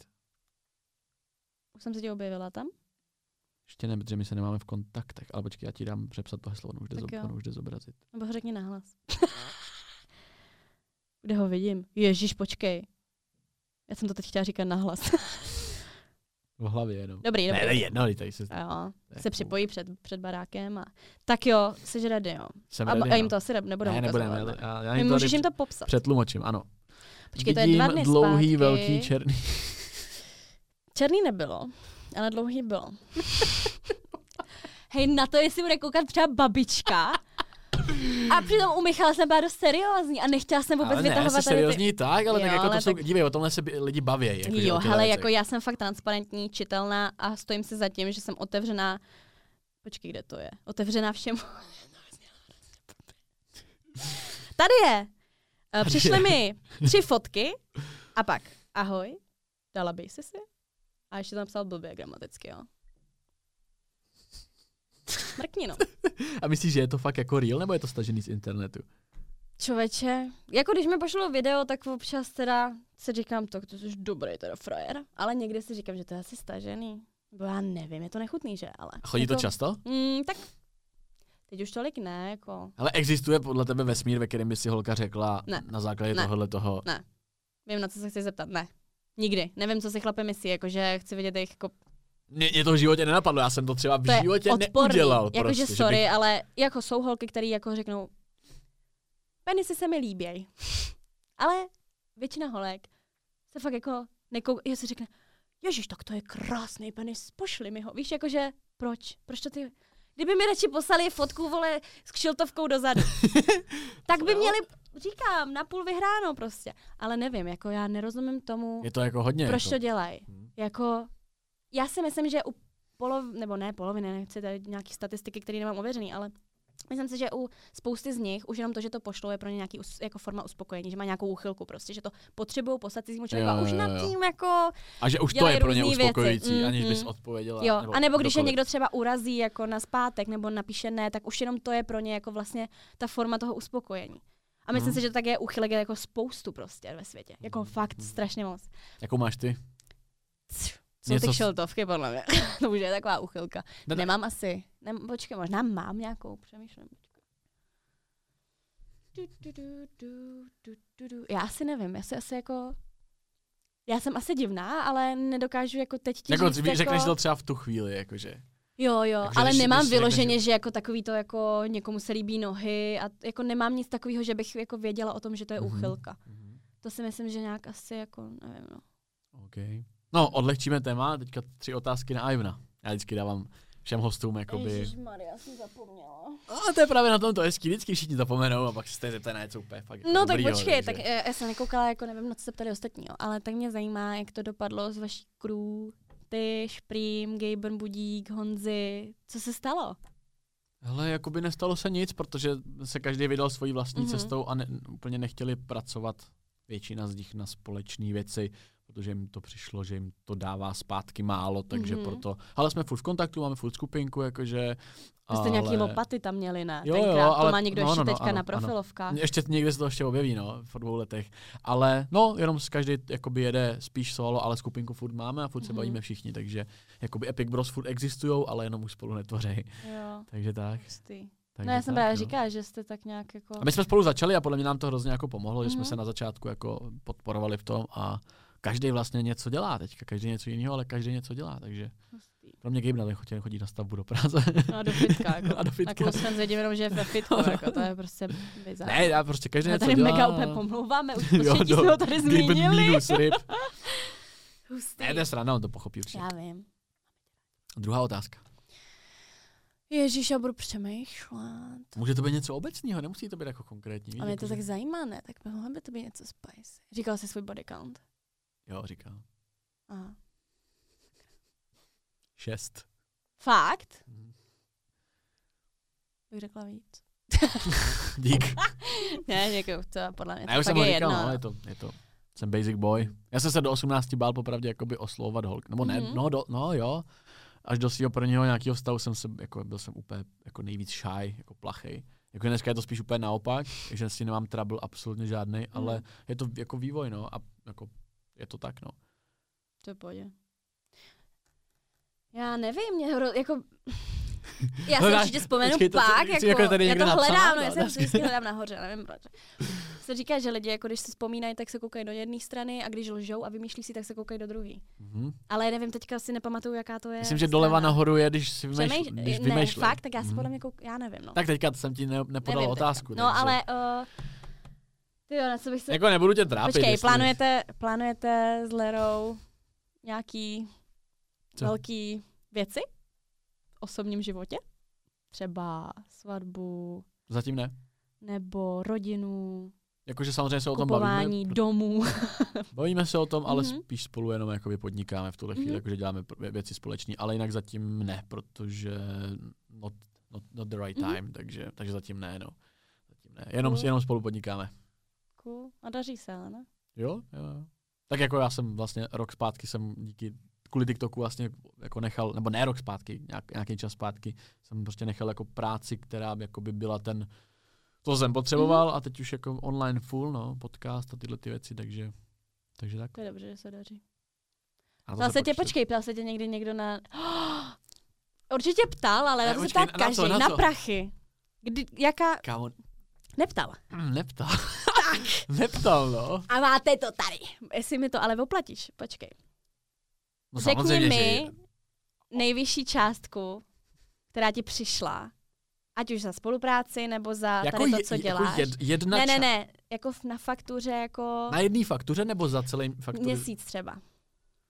Už jsem se ti objevila tam. Ještě ne, protože my se nemáme v kontaktech, ale počkej, já ti dám přepsat to heslo, ono už jde, zob, ono už jde zobrazit. Nebo ho řekni nahlas. Kde ho vidím? Ježíš, počkej. Já jsem to teď chtěla říkat nahlas. V hlavě jenom. dobrý, dobrý. Ne, ne, jedno, tady se, jo, je se cool. připojí před, před barákem a... Tak jo, jsi ready, jo. Jsem A, ready, a jim no. to asi ne- nebudeme Ne, nebudeme, ukazovat, já, já ne? jim to Můžeš jim to popsat. přetlumočím, ano. Počkej, to je Vidím dva dny dlouhý, zpátky. velký, černý. Černý nebylo, ale dlouhý bylo. Hej, na to, jestli bude koukat třeba babička. A přitom u Michala jsem byla dost seriózní a nechtěla jsem vůbec ale ne, vytahovat jsi tady ty... seriózní tak, ale Jo, tak jako ale to jsou, tak- dívej, o tomhle se lidi baví. Jako, Jo, hele, věcech. jako já jsem fakt transparentní, čitelná a stojím si za tím, že jsem otevřená. Počkej, kde to je? Otevřená všemu. Tady je. Eh, Přišly mi tři fotky a pak ahoj, dala by si si? A ještě tam napsal blbě gramaticky, jo. Mrkni no. A myslíš, že je to fakt jako real, nebo je to stažený z internetu? Člověče, jako když mi pošlo video, tak občas teda si říkám, tak to jsi dobrý teda frajer, ale někdy si říkám, že to je asi stažený. Bo já nevím, je to nechutný, že? Ale A chodí to jako, často? Mm, tak Teď už tolik ne, jako. Ale existuje podle tebe vesmír, ve kterém by si holka řekla Ne. na základě Ne. tohohle toho. Vím, na co se chci zeptat. Ne. Nikdy. Nevím, co si chlapi myslí, jakože chci vidět jejich jako Mě, mě to v životě nenapadlo, já jsem to třeba v to životě odporný. neudělal. Jakože prostě, že sorry, bych- ale jako jsou holky, které jako řeknou, penisy se mi líběj. ale většina holek se fakt jako nekou, já si řekne, ježiš, tak to je krásný penis, pošli mi ho. Víš, jakože, proč? Proč to ty... Kdyby mi radši poslali fotku, vole, s kšiltovkou dozadu, tak by měli, říkám, napůl vyhráno prostě. Ale nevím, jako já nerozumím tomu, Je to jako hodně. proč to jako. dělají. Hm. Jako, já si myslím, že u polov, nebo ne poloviny, nechci tady nějaký statistiky, které nemám ověřený, ale myslím si, že u spousty z nich už jenom to, že to pošlou, je pro ně nějaký jako forma uspokojení, že má nějakou úchylku prostě, že to potřebují poslat cizímu člověku Jo, už nad tím jako, A že už to je pro ně věci. uspokojující, aniž bys odpověděla. jo, a nebo když je někdo třeba urazí jako na zpátek nebo napíše ne, tak už jenom to je pro ně jako vlastně ta forma toho uspokojení. A myslím Mhm. si, že tak je uchylek je jako spoustu prostě ve světě. Jako Mhm. fakt strašně moc. Jakou máš ty? Jsou Něco ty kšeltovky, podle mě. to už je taková uchylka. Ne- ne- Nemám asi. Ne, počkej, možná mám nějakou, přemýšlím. Du, du, du, du, du, du, du. Já asi nevím, já si asi jako... Já jsem asi divná, ale nedokážu jako teď ti Jako, říct, jako... řekneš to třeba v tu chvíli, jakože. Jo, jo, Takže ale když- nemám když si řekneš, vyloženě, že- že jako takový to jako někomu se líbí nohy a jako nemám nic takového, že bych jako věděla o tom, že to je Mhm. úchylka. Mhm. To si myslím, že nějak asi jako, nevím, no. Okay. No, odlehčíme téma, teďka tři otázky na Ivna. Já vždycky dávám všem hostům, jakoby... Ježišmarja, já jsem zapomněla. A to je právě na tom to hezký, vždycky všichni zapomenou a pak se zeptají na něco úplně fakt jako No tak dobrýho, počkej, takže- tak eh, já jsem nekoukala, jako nevím, na co se ptali ostatní, jo, ale tak mě zajímá, jak to dopadlo s vaší crew, ty, Šprým, Gaben Budík, Honzi, co se stalo? Hele, jakoby nestalo se nic, protože se každý vydal svojí vlastní Mhm. mm-hmm. cestou a ne, úplně nechtěli pracovat většina z nich na společné věci, protože jim to přišlo, že jim to dává zpátky málo, takže Mhm. mm-hmm. proto... Ale jsme furt v kontaktu, máme furt skupinku, jakože... Vy jste ale... nějaký lopaty tam měli, ne? Jo, Tenkrát, jo, to ale- má někdo no, ještě no, no, teďka ano, na ano. profilovkách. Ještě někde se to ještě objeví, no, v dvou letech. Ale no, jenom každý jakoby jede spíš solo, ale skupinku furt máme a furt se Mhm. bavíme všichni, takže jakoby Epic Bros furt existují, ale jenom už spolu netvoří. Jo, Takže tak. hustý. Takže No já jsem tak, právě no. říkala, že jste tak nějak jako... A my jsme spolu začali a podle mě nám to hrozně jako pomohlo, že jsme Mhm. se na začátku jako podporovali v tom a každý vlastně něco dělá teďka, každý něco jiného, ale každý něco dělá, takže Hustý. pro mě Gabe na ten chodí, chodí na stavbu do práce. No a do fitka, jako. A do fitka. Na Close vidím jenom, že je ve fitku, jako to je prostě bizar. ne, já prostě každý něco tady dělá. mega úplně pomlouváme, už Jo, třetí no, jsme ho tady zmínili. minus ryb. Hustý. Ne, to je sranda, on to pochopí určitě. Já vím. Druhá otázka. Ježíš, já budu přemýšlet. Může to být něco obecného, nemusí to být jako konkrétní. víš, A mě to jako, tak zajímá, ne? Tak mohlo by to být něco spicy. Říkal jsi svůj body count. Jo, říká. Aha. Šest. Fakt? Mhm. Bych řekla víc. Dík. ne, děkuju, to podle mě. Já To už fakt jsem je říkal, jedno. no, je to, je to, jsem basic boy. Já jsem se do 18 bál popravdě jakoby oslovovat holk, nebo ne, Mhm. no, do, no jo. Až do svého prvního nějakého vztahu jsem se, jako byl jsem úplně jako nejvíc shy, jako plachej. Jako dneska je to spíš úplně naopak, že si nemám trouble absolutně žádný, ale Mhm. je to jako vývoj, no, a jako je to tak, no. To je pohodě. Já nevím, mě hro, jako... Já si Hledáš- určitě vzpomenu počkej, to- pak, jako, jako tady já to hledám, no, já No, jsem tak- to vždycky hledám nahoře, nevím proč. Se říká, že lidi, jako když se vzpomínají, tak se koukají do jedné strany a když lžou a vymýšlí si, tak se koukají do druhé. Mhm. Ale nevím, teďka si nepamatuju, jaká to je. Myslím, že doleva strana. nahoru je, když si vymýšl, Přemýš... když ne, fakt, tak já si Mhm. podle mě kouk... já nevím, no. Tak teďka jsem ti ne, nepodal nevím otázku. teďka. No, takže- ale... Uh, ty jo, na co bych se... Jako nebudu tě trápit. Počkej, jestli- plánujete, plánujete s Lerou nějaký Co? velký věci v osobním životě? Třeba svatbu Zatím ne. nebo rodinu, Jakože samozřejmě se o tom bavíme. domů. Bavíme se o tom, ale Mhm. spíš spolu jenom jakoby podnikáme v tuhle chvíli, Mhm. jakože děláme věci společné, ale jinak zatím ne, protože not, not, not the right Mhm. time, takže, takže zatím ne, no. Zatím ne. Jenom, Cool. jenom spolu podnikáme. Cool. A daří se, ale ne? Jo, jo, jo. Tak jako já jsem vlastně rok zpátky jsem díky kvůli TikToku vlastně jako nechal, nebo ne rok zpátky, nějak, nějaký čas zpátky, jsem prostě nechal jako práci, která by jako by byla ten, to jsem potřeboval Mhm. a teď už jako online full, no, podcast a tyhle ty věci, takže, takže tak. To je dobře, že se daří. A Ptal se tě, počkej, ptal se tě někdy někdo na... Určitě ptal, ale Ne, to se ptá na co, každý. na Na prachy. Kdy, jaká... Kámo, Neptal. hm, neptal. Neptal, no. A máte to tady. Jestli mi to ale oplatíš, počkej. no Řekni mi že... nejvyšší částku, která ti přišla. Ať už za spolupráci, nebo za tady to, co jako děláš. jed, jedna ne, ne, ne. Jako na faktuře, jako Na jedné faktuře nebo za celý faktuře? měsíc třeba.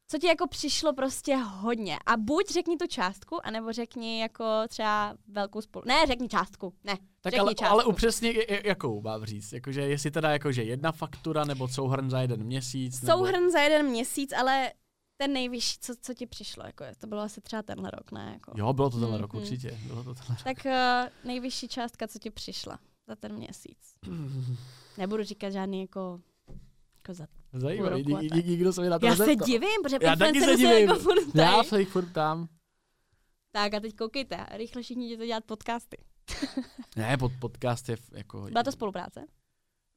Co ti jako přišlo prostě hodně. A buď řekni tu částku, anebo řekni jako třeba velkou spolu... Ne, řekni částku. Ne, Tak řekni ale, částku. ale upřesně, jakou mám říct? Jakože jestli teda jakože jedna faktura nebo souhrn za jeden měsíc? Nebo... Souhrn za jeden měsíc, ale ten nejvyšší, co, co ti přišlo. Jako, to bylo asi třeba tenhle rok, ne? Jako. Jo, bylo to tenhle Mhm. rok určitě. Bylo to tenhle rok. Tak uh, nejvyšší částka, co ti přišla za ten měsíc. Nebudu říkat žádný jako, jako za... Zajímavý, nikdo se mi na to Já se divím, protože Já taky se divím. jako furt Já se jich furt ptám. Tak a teď koukejte, rychle všichni jděte dělat podcasty. Ne, pod, podcast je jako... Byla to spolupráce?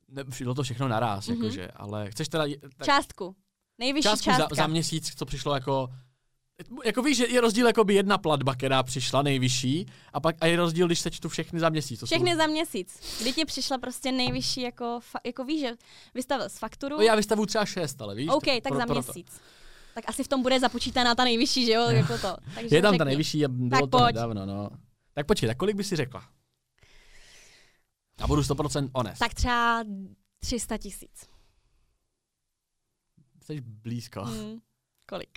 Ne, bylo to všechno naraz, Mhm. jakože, ale chceš teda... Tak, Částku. Nejvyšší částku částka. za, za měsíc, co přišlo jako... Jako víš, že je rozdíl jakoby jedna platba, která přišla nejvyšší, a pak a je rozdíl, když sečtu všechny za měsíc. To jsou- Všechny za měsíc. Kdy ti přišla prostě nejvyšší, jako, fa- jako víš, že vystavil z fakturu. No, já vystavu třeba šest, ale víš? OK, tak pro- za proto. měsíc. Tak asi v tom bude započítaná ta nejvyšší, že jo, jako to. Takže Je tam řekni. ta nejvyšší a bylo Tak to pojď. nedávno, no. Tak počkej, tak kolik by si řekla? A budu 100% honest. Tak třeba 300 tisíc. Jsi blízko. Hmm. Kolik?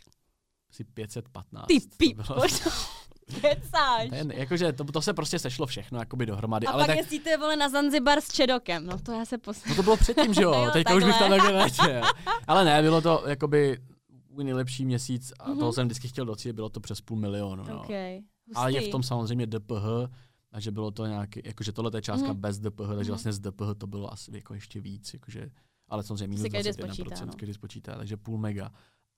Asi 515. Ty bylo. Kecáš. Jakože to, to se prostě sešlo všechno jakoby dohromady, A ale pak tak, jezdíte, vole, na Zanzibar s Čedokem. No to já se pos... no to bylo předtím, že jo, Jo, teďka už bych tam takhle. nechtěl. Ale ne, bylo to jakoby můj nejlepší měsíc a Mhm. toho jsem vždycky chtěl docílit, bylo to přes půl milionu, no. Okay. Ale je v tom samozřejmě DPH, a že bylo to nějaký, jakože tohle je částka Mhm. bez DPH, takže Mhm. vlastně z DPH to bylo asi jako ještě víc, jakože, ale samozřejmě minus Si každý 21%, spočítá, no. každý spočítá, takže půl mega.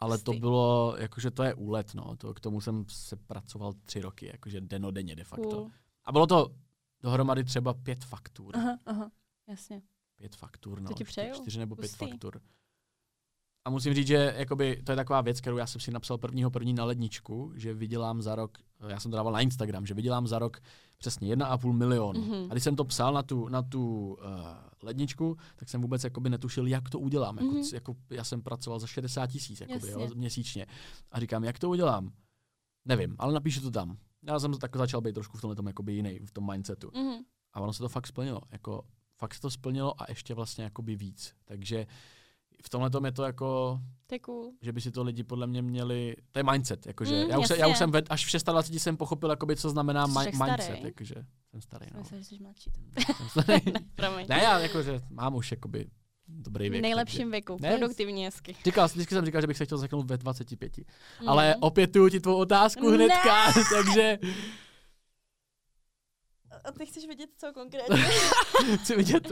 Ale to bylo, jakože to je úlet, no, to, k tomu jsem se pracoval tři roky, jakože denodenně de facto. Cool. A bylo to dohromady třeba pět faktur. Aha, aha, jasně. Pět faktur, no. To ti přeju. Čtyři nebo pět Hustý. faktur. A musím říct, že jakoby, to je taková věc, kterou já jsem si napsal prvního první na ledničku, že vydělám za rok, já jsem to dával na Instagram, že vydělám za rok přesně 1,5 milionu. Mhm. A když jsem to psal na tu, na tu uh, ledničku, tak jsem vůbec jakoby netušil, jak to udělám. Jako, Mhm. jako, já jsem pracoval za 60 tisíc jakoby, jo, měsíčně. A říkám, jak to udělám? Nevím, ale napíšu to tam. Já jsem tak začal být trošku v tomhle tom jakoby jiný, v tom mindsetu. Mhm. A ono se to fakt splnilo. Jako, fakt se to splnilo a ještě vlastně jakoby víc. Takže v tomhle tom je to jako, To je cool. že by si to lidi podle mě měli, to je mindset, jakože Mm, já, už se, já už jsem ved, až v 26 jsem pochopil, jakoby, co znamená tak mindset, starý. jakože jsem starý, no. Myslím, že jsi mladší. Jsem starý. Promiň. ne, já jakože mám už jakoby dobrý v věk. nejlepším věku. Ne. Produktivní hezky. Takže. Říkal, vždycky jsem říkal, že bych se chtěl zaknout ve 25. Mhm. Ale opětuju ti tvou otázku Ne. hnedka, takže A ty chceš vědět, co konkrétně? chci vidět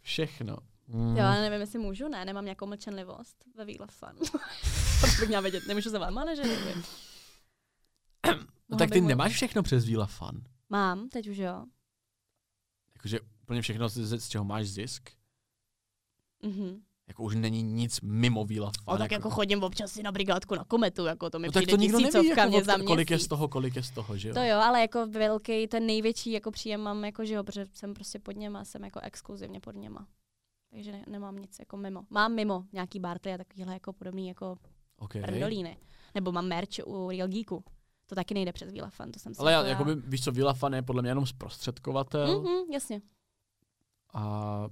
všechno. Mm. Jo, ale nevím, jestli můžu, ne, nemám nějakou mlčenlivost ve Wheel of Fun. to bych měla vědět, nemůžu se vám, ale že. No, tak ty mu- nemáš všechno přes Vila Fun. Mám, teď už jo. Jakože úplně všechno, z, z čeho máš zisk. Mhm. Jako už není nic mimo Vila Fun. A tak jako chodím občas si na brigádku na kometu, jako to mi no, tak přijde to nikdo neví, jako, mě za kolik je z toho, kolik je z toho, že jo? To jo, ale jako velký, ten největší jako příjem mám, jako, že jo, protože jsem prostě pod něma, jsem jako exkluzivně pod něma. Takže ne, nemám nic jako mimo. Mám mimo nějaký Bartley a takovýhle jako podobný jako okay. prndolíny. Nebo mám merch u Real Geeku. To taky nejde přes Vila Fun, to jsem si Ale já, jako jakoby, víš co, Vila Fun je podle mě jenom zprostředkovatel Mhm, jasně. a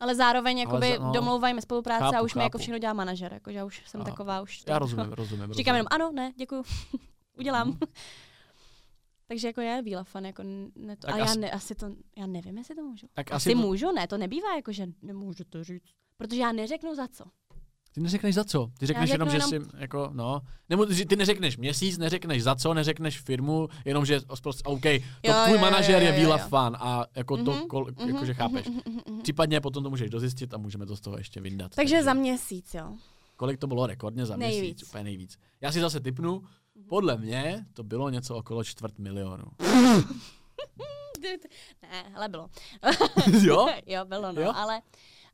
Ale zároveň jakoby za- no. domlouvajme spolupráce a Chápu, už mi jako všechno dělá manažer. Jakože já už jsem A- taková už. já rozumím, rozumím. Říkám jenom rozumím. ano, ne, děkuju. Udělám. Takže jako je Vila Fun, jako ne to, Tak a já, asi- ne, asi to, já nevím, jestli to můžu. Tak Asi, asi, můžu, ne, to nebývá jako, že nemůžu to říct. Protože já neřeknu za co. Ty neřekneš za co? Ty řekneš jenom, řeknu že jenom- jsi, jako, no. Nebo ty neřekneš měsíc, neřekneš za co, neřekneš firmu, jenom že prostě, OK, to Jo, tvůj jo, manažer jo, je jo, Vila jo. Fan a jako to, Mhm, kol, mhm, jakože chápeš. mhm, mhm, mhm. Případně potom to můžeš dozjistit a můžeme to z toho ještě vyndat. Takže za měsíc, jo. Kolik to bylo rekordně za měsíc? Nejvíc. Úplně nejvíc. Já si zase typnu, podle mě to bylo něco okolo čtvrt milionu. Ne, ale bylo. jo? jo, bylo, no, Jo? ale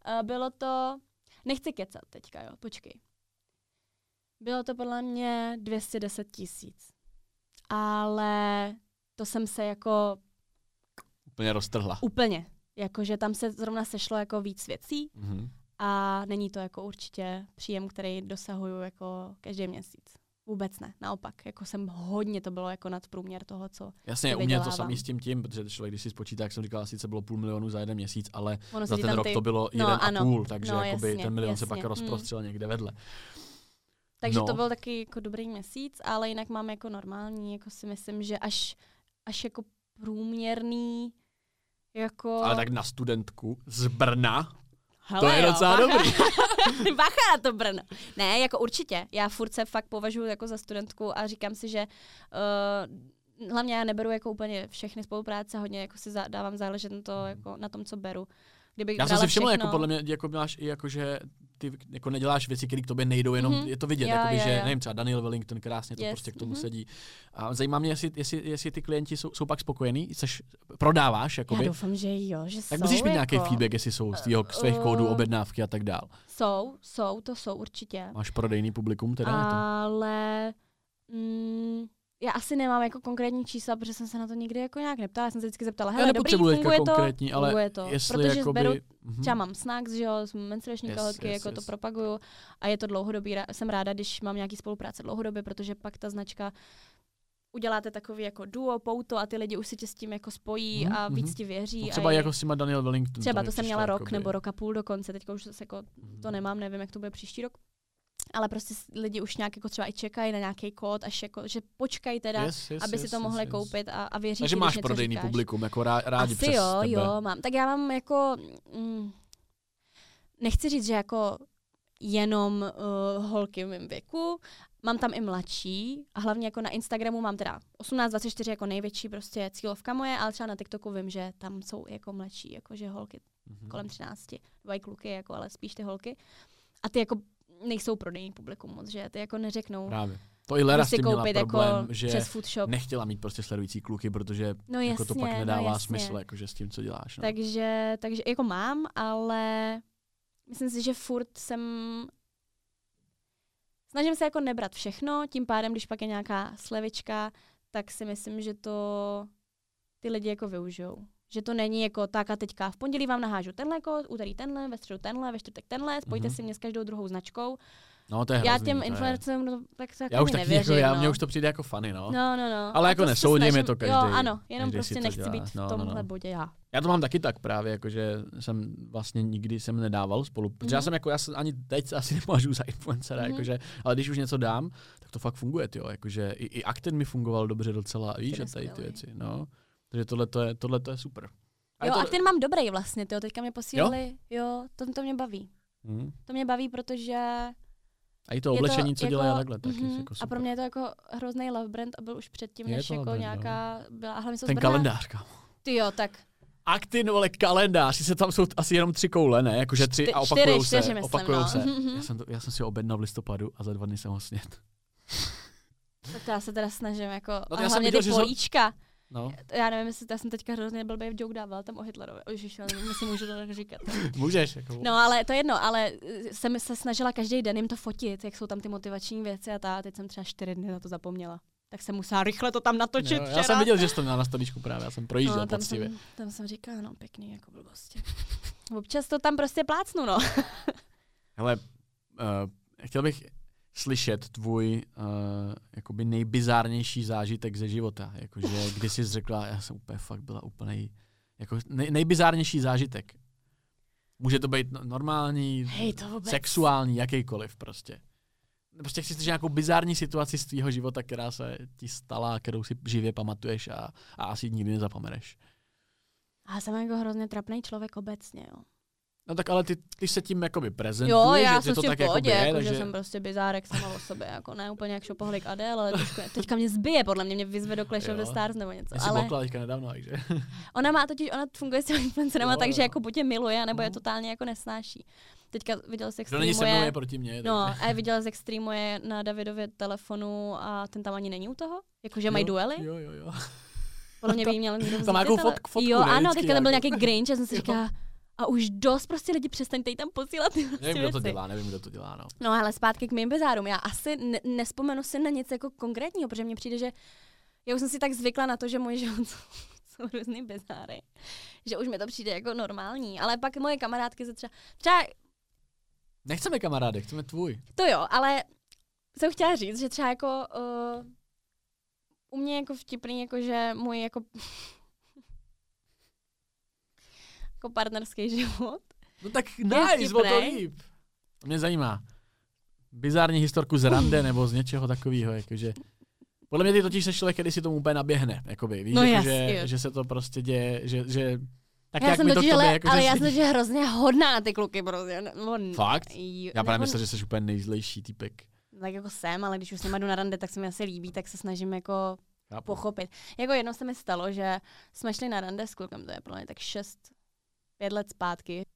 uh, bylo to, nechci kecat teďka, jo, počkej. Bylo to podle mě 210 tisíc. Ale to jsem se jako Úplně roztrhla. Úplně. Jakože tam se zrovna sešlo jako víc věcí Mhm. a není to jako určitě příjem, který dosahuju jako každý měsíc. Vůbec ne, naopak. Jako jsem hodně to bylo jako nadprůměr toho, co Jasně, u mě to samý s tím tím, protože člověk, když si spočítá, jak jsem říkal, sice bylo půl milionu za jeden měsíc, ale ono za se ten rok ty... to bylo No, jeden a ano. půl, takže No, jakoby jasně, ten milion se jasně. pak Hmm. rozprostřel někde vedle. Takže No. to byl taky jako dobrý měsíc, ale jinak mám jako normální, jako si myslím, že až, až jako průměrný, jako... Ale tak na studentku z Brna, Hele, to je jo, docela bacha. dobrý. Bacha na to Brno. Ne, jako určitě. Já furt se fakt považuji jako za studentku a říkám si, že uh, hlavně já neberu jako úplně všechny spolupráce, hodně jako si dávám záležet na, to, jako, na tom, co beru. Kdybych Já jsem si všiml, všechno, jako podle mě, jako máš i jako, že ty jako neděláš věci, které k tobě nejdou, jenom Mhm. je to vidět, Jo, jakoby, jo, že jo. nevím, třeba Daniel Wellington krásně to Yes, prostě k tomu mhm. sedí. A zajímá mě, jestli, jestli, jestli ty klienti jsou, jsou pak spokojení, seš, prodáváš, Já jakoby, doufám, že jo, že tak jsou musíš mít nějaký jako, feedback, jestli jsou z, tvýho, z tvých kódů, Uh, objednávky a tak dál. Jsou, jsou, to jsou určitě. Máš prodejný publikum teda? Ale mm, já asi nemám jako konkrétní čísla, protože jsem se na to nikdy jako nějak neptala. Já jsem se vždycky zeptala, Já hele, dobrý, funguje to, konkrétní, ale funguje to. jestli Protože jakoby... beru, Mhm. třeba mám snacks, že jo, menstruační Yes, kalhotky, yes, jako to yes. propaguju a je to dlouhodobý, jsem ráda, když mám nějaký spolupráce dlouhodobě, protože pak ta značka uděláte takový jako duo, pouto a ty lidi už si tě s tím jako spojí Mhm, a víc mhm. ti věří. No a třeba je- jako s těma Daniel Wellington. Třeba to jsem měla rok jakoby- nebo rok a půl dokonce, teďka už jako Mhm. to nemám, nevím, jak to bude příští rok. Ale prostě lidi už nějak jako třeba i čekají na nějaký kód, až jako, že počkají teda, Yes, yes, aby yes, si to yes, mohli yes. koupit a, a věří Takže máš prodejný říkáš. publikum, jako rá, rádi Asi přes jo, tebe. jo, mám. Tak já mám jako, mm, nechci říct, že jako jenom uh, holky v mém věku, mám tam i mladší a hlavně jako na Instagramu mám teda 18-24 jako největší prostě cílovka moje, ale třeba na TikToku vím, že tam jsou jako mladší, jakože holky Mhm. kolem 13, dva i kluky, jako, ale spíš ty holky. A ty jako nejsou prodejní publikum moc, že ty jako neřeknou, Právě. To i Lera s si tím měla koupit problém, jako že přes food shop. nechtěla mít prostě sledující kluky, protože No jako to pak jasně, nedává no jasně. smysl, jakože s tím, co děláš. No. Takže, takže jako mám, ale myslím si, že furt jsem snažím se jako nebrat všechno, tím pádem, když pak je nějaká slevička, tak si myslím, že to ty lidi jako využijou. Že to není jako tak a teďka v pondělí vám nahážu tenhle kód, úterý tenhle, ve středu tenhle, ve čtvrtek tenhle, spojte Mhm. si mě s každou druhou značkou. no, to je já hrozný, těm je- influencerům no, tak, tak Já už ani taky nevěřím, jako, já, no. mně už to přijde jako funny, no. No, no, no. Ale A jako se nesoudím, je snažím- to každý- Jo, ano, jenom každý prostě nechci dělá. být v No, no, tomhle no. bodě já. Já to mám taky tak právě, jakože jsem vlastně nikdy jsem nedával spolu, protože já Mhm. jsem jako, já jsem ani teď asi nepovažuji za influencera, Mhm. jakože, ale když už něco dám, tak to fakt funguje, jo, jakože i, i Acten mi fungoval dobře docela, víš, je tady ty věci, no. Takže tohle to je, tohle to je super. A je Jo, to, a ten mám dobrý vlastně, tyjo, teďka mě posílali, jo, jo to, to mě baví. Mhm. To mě baví, protože A i to oblečení, to co dělají a takhle, taky mhm, jako super. A pro mě je to jako hrozný love brand a byl už předtím, Je než jako brand, no. nějaká byla, a hlavně jsou Ten kalendář, kámo. Ty jo, tak Actin, vole, kalendář, se tam jsou asi jenom tři koule, ne? Jakože tři Čty- a opakujou čtyři, se, čtyři, myslím, opakujou no. se. Mhm. Já jsem, to, já jsem si ho objednal v listopadu a za dva dny jsem ho snět. tak to já se teda snažím jako, No a já jsem hlavně viděl, ty že jsou- políčka. No, Já nevím, jestli já jsem teďka hrozně blbý joke dával tam o Hitlerovi. Ježiš, já nevím, jestli můžu to tak říkat. můžeš. Jako, No, ale to je jedno, ale eh, jsem se snažila každý den jim to fotit, jak jsou tam ty motivační věci a ta, teď jsem třeba čtyři dny na to zapomněla. Tak jsem musela rychle to tam natočit jo, včera. já jsem viděl, že jsi to měla na stolíčku právě, já jsem projížděl no, tam poctivě. jsem, tam jsem říkala, no pěkný jako blbosti. Občas to tam prostě plácnu, no. Hele, uh, chtěl bych slyšet tvůj uh, jakoby nejbizárnější zážitek ze života. Jakože kdy jsi řekla, já jsem úplně fakt byla úplně jako nej, nejbizárnější zážitek. Může to být no- normální, Hej, to vůbec. sexuální, jakýkoliv prostě. Prostě chci slyšet nějakou bizární situaci z tvýho života, která se ti stala, kterou si živě pamatuješ a, a asi nikdy nezapomeneš. A jsem jako hrozně trapný člověk obecně, jo. No tak ale ty, ty se tím jakoby prezentuješ, Jo, já že jsem to tak jakoby je, jako, takže... že jsem prostě bizárek sama o sobě, jako ne úplně jak šopohlik Adele, ale trošku, teďka mě zbije, podle mě mě vyzve do Clash of the. Stars nebo něco, Já ale blokla teďka nedávno, takže... ona má totiž, ona funguje s těmi influencerama, Jo, takže jo. jako buď je miluje, nebo je Mhm. totálně jako nesnáší. Teďka viděl jsi, jak Kdo není se mnou, streamuje, je proti mně. no, takže- a viděla jsi, jak streamuje na Davidově telefonu a ten tam ani není u toho? Jakože mají duely? Jo, jo, jo. Podle mě by měl někdo Tam nějakou ale- fotk- fotku, Jo, ne, ano, teďka tam byl nějaký Grinch, já jsem si říkala, a už dost prostě lidi přestaňte jí tam posílat ty Nevím, prostě kdo to věci. dělá, nevím, kdo to dělá, no. No ale zpátky k mým bizárům. Já asi ne- nespomenu si na nic jako konkrétního, protože mně přijde, že já už jsem si tak zvykla na to, že můj život jsou různý bizáry, že už mi to přijde jako normální, ale pak moje kamarádky se třeba, třeba Nechceme kamaráde, chceme tvůj. to jo, ale jsem chtěla říct, že třeba jako uh, u mě jako vtipný, jako že můj jako jako partnerský život. No tak nice, o to líp. Mě zajímá. Bizární historku z rande nebo z něčeho takového, jakože... Podle mě ty totiž se člověk, když si tomu úplně naběhne, jakoby, víš, No jako, že, že, se to prostě děje, že, že tak já jak jsem to totiž, tobě, ale, jako, ale že já jsem totiž hrozně hodná na ty kluky, prostě. No, Fakt? Jo, Já právě myslím, že jsi úplně nejzlejší typek. Tak jako jsem, ale když už s nima jdu na rande, tak se mi asi líbí, tak se snažím jako Chápu. pochopit. Jako jednou se mi stalo, že jsme šli na rande s klukem, to je pro mě tak šest, pět let zpátky.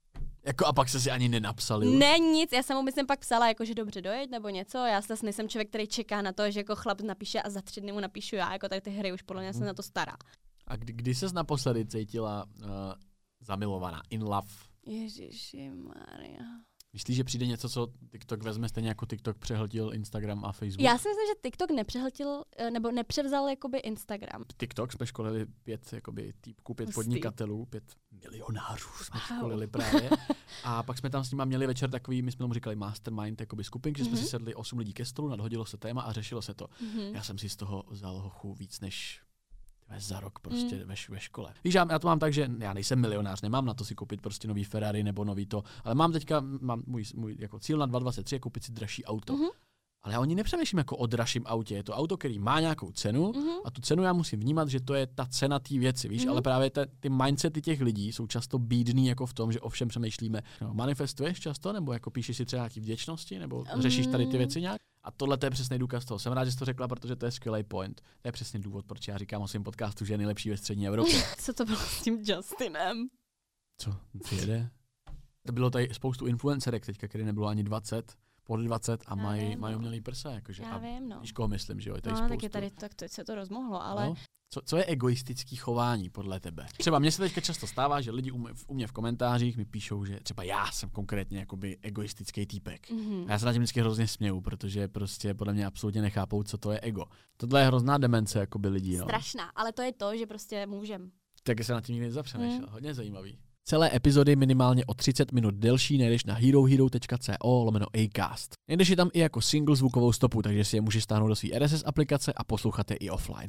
Jako a pak se si ani nenapsali už. Ne, nic, já jsem mu myslím pak psala, jako, že dobře dojeď nebo něco. Já zase nejsem člověk, který čeká na to, že jako chlap napíše a za tři dny mu napíšu já, jako tady ty hry už podle mě jsem na to stará. A kdy, kdy ses naposledy cítila uh, zamilovaná, in love? Ježiši Maria. Myslíš, že přijde něco, co TikTok vezme stejně jako TikTok přehltil Instagram a Facebook? Já si myslím, že TikTok nepřehltil, eh, nebo nepřevzal jakoby Instagram. TikTok jsme školili pět jakoby, týpků, pět Hustý. podnikatelů, pět milionářů jsme Wow. školili právě. A pak jsme tam s nimi měli večer takový, my jsme tomu říkali mastermind, jakoby skupink, že jsme Mhm. si sedli osm lidí ke stolu, nadhodilo se téma a řešilo se to. Mhm. Já jsem si z toho vzal hochu víc než za rok prostě Mm. ve, ve škole. Víš, já, já to mám tak, že já nejsem milionář, nemám na to si koupit prostě nový Ferrari nebo nový to, ale mám teďka, mám můj, můj jako cíl na 2023 je koupit si dražší auto. Mhm. Ale já o ní nepřemýšlím jako o dražším autě. Je to auto, který má nějakou cenu Mhm. a tu cenu já musím vnímat, že to je ta cena té věci, víš, Mhm. ale právě te, ty mindsety těch lidí jsou často bídný jako v tom, že o všem přemýšlíme. No, manifestuješ často, nebo jako píšeš si třeba nějaký vděčnosti, nebo řešíš tady ty věci nějak? A tohle to je přesný důkaz toho. Jsem rád, že jsi to řekla, protože to je skvělý point. To je přesně důvod, proč já říkám o svém podcastu, že je nejlepší ve střední Evropě. Co to bylo s tím Justinem? Co? Co jede? To bylo tady spoustu influencerek teďka, který nebylo ani 20, pod 20 a mají, vím, mají umělý prsa. Jakože, Já a vím, no. Víš, koho myslím, že jo? Je tady No, spoustu. tak je tady, tak to se to rozmohlo, ale No. Co, co je egoistický chování podle tebe? Třeba mně se teďka často stává, že lidi u mě, u mě v komentářích mi píšou, že třeba já jsem konkrétně jakoby egoistický týpek. Mhm. A já se na tím vždycky hrozně směju, protože prostě podle mě absolutně nechápou, co to je ego. Tohle je hrozná demence jakoby lidí. No. strašná, ale to je to, že prostě můžem. Tak se na tím nikdy nezapřemýšlel. Mm. Hodně zajímavý. Celé epizody minimálně o 30 minut delší najdeš na herohero.co lomeno acast. Najdeš je tam i jako single zvukovou stopu, takže si je můžeš stáhnout do své RSS aplikace a poslouchat je i offline.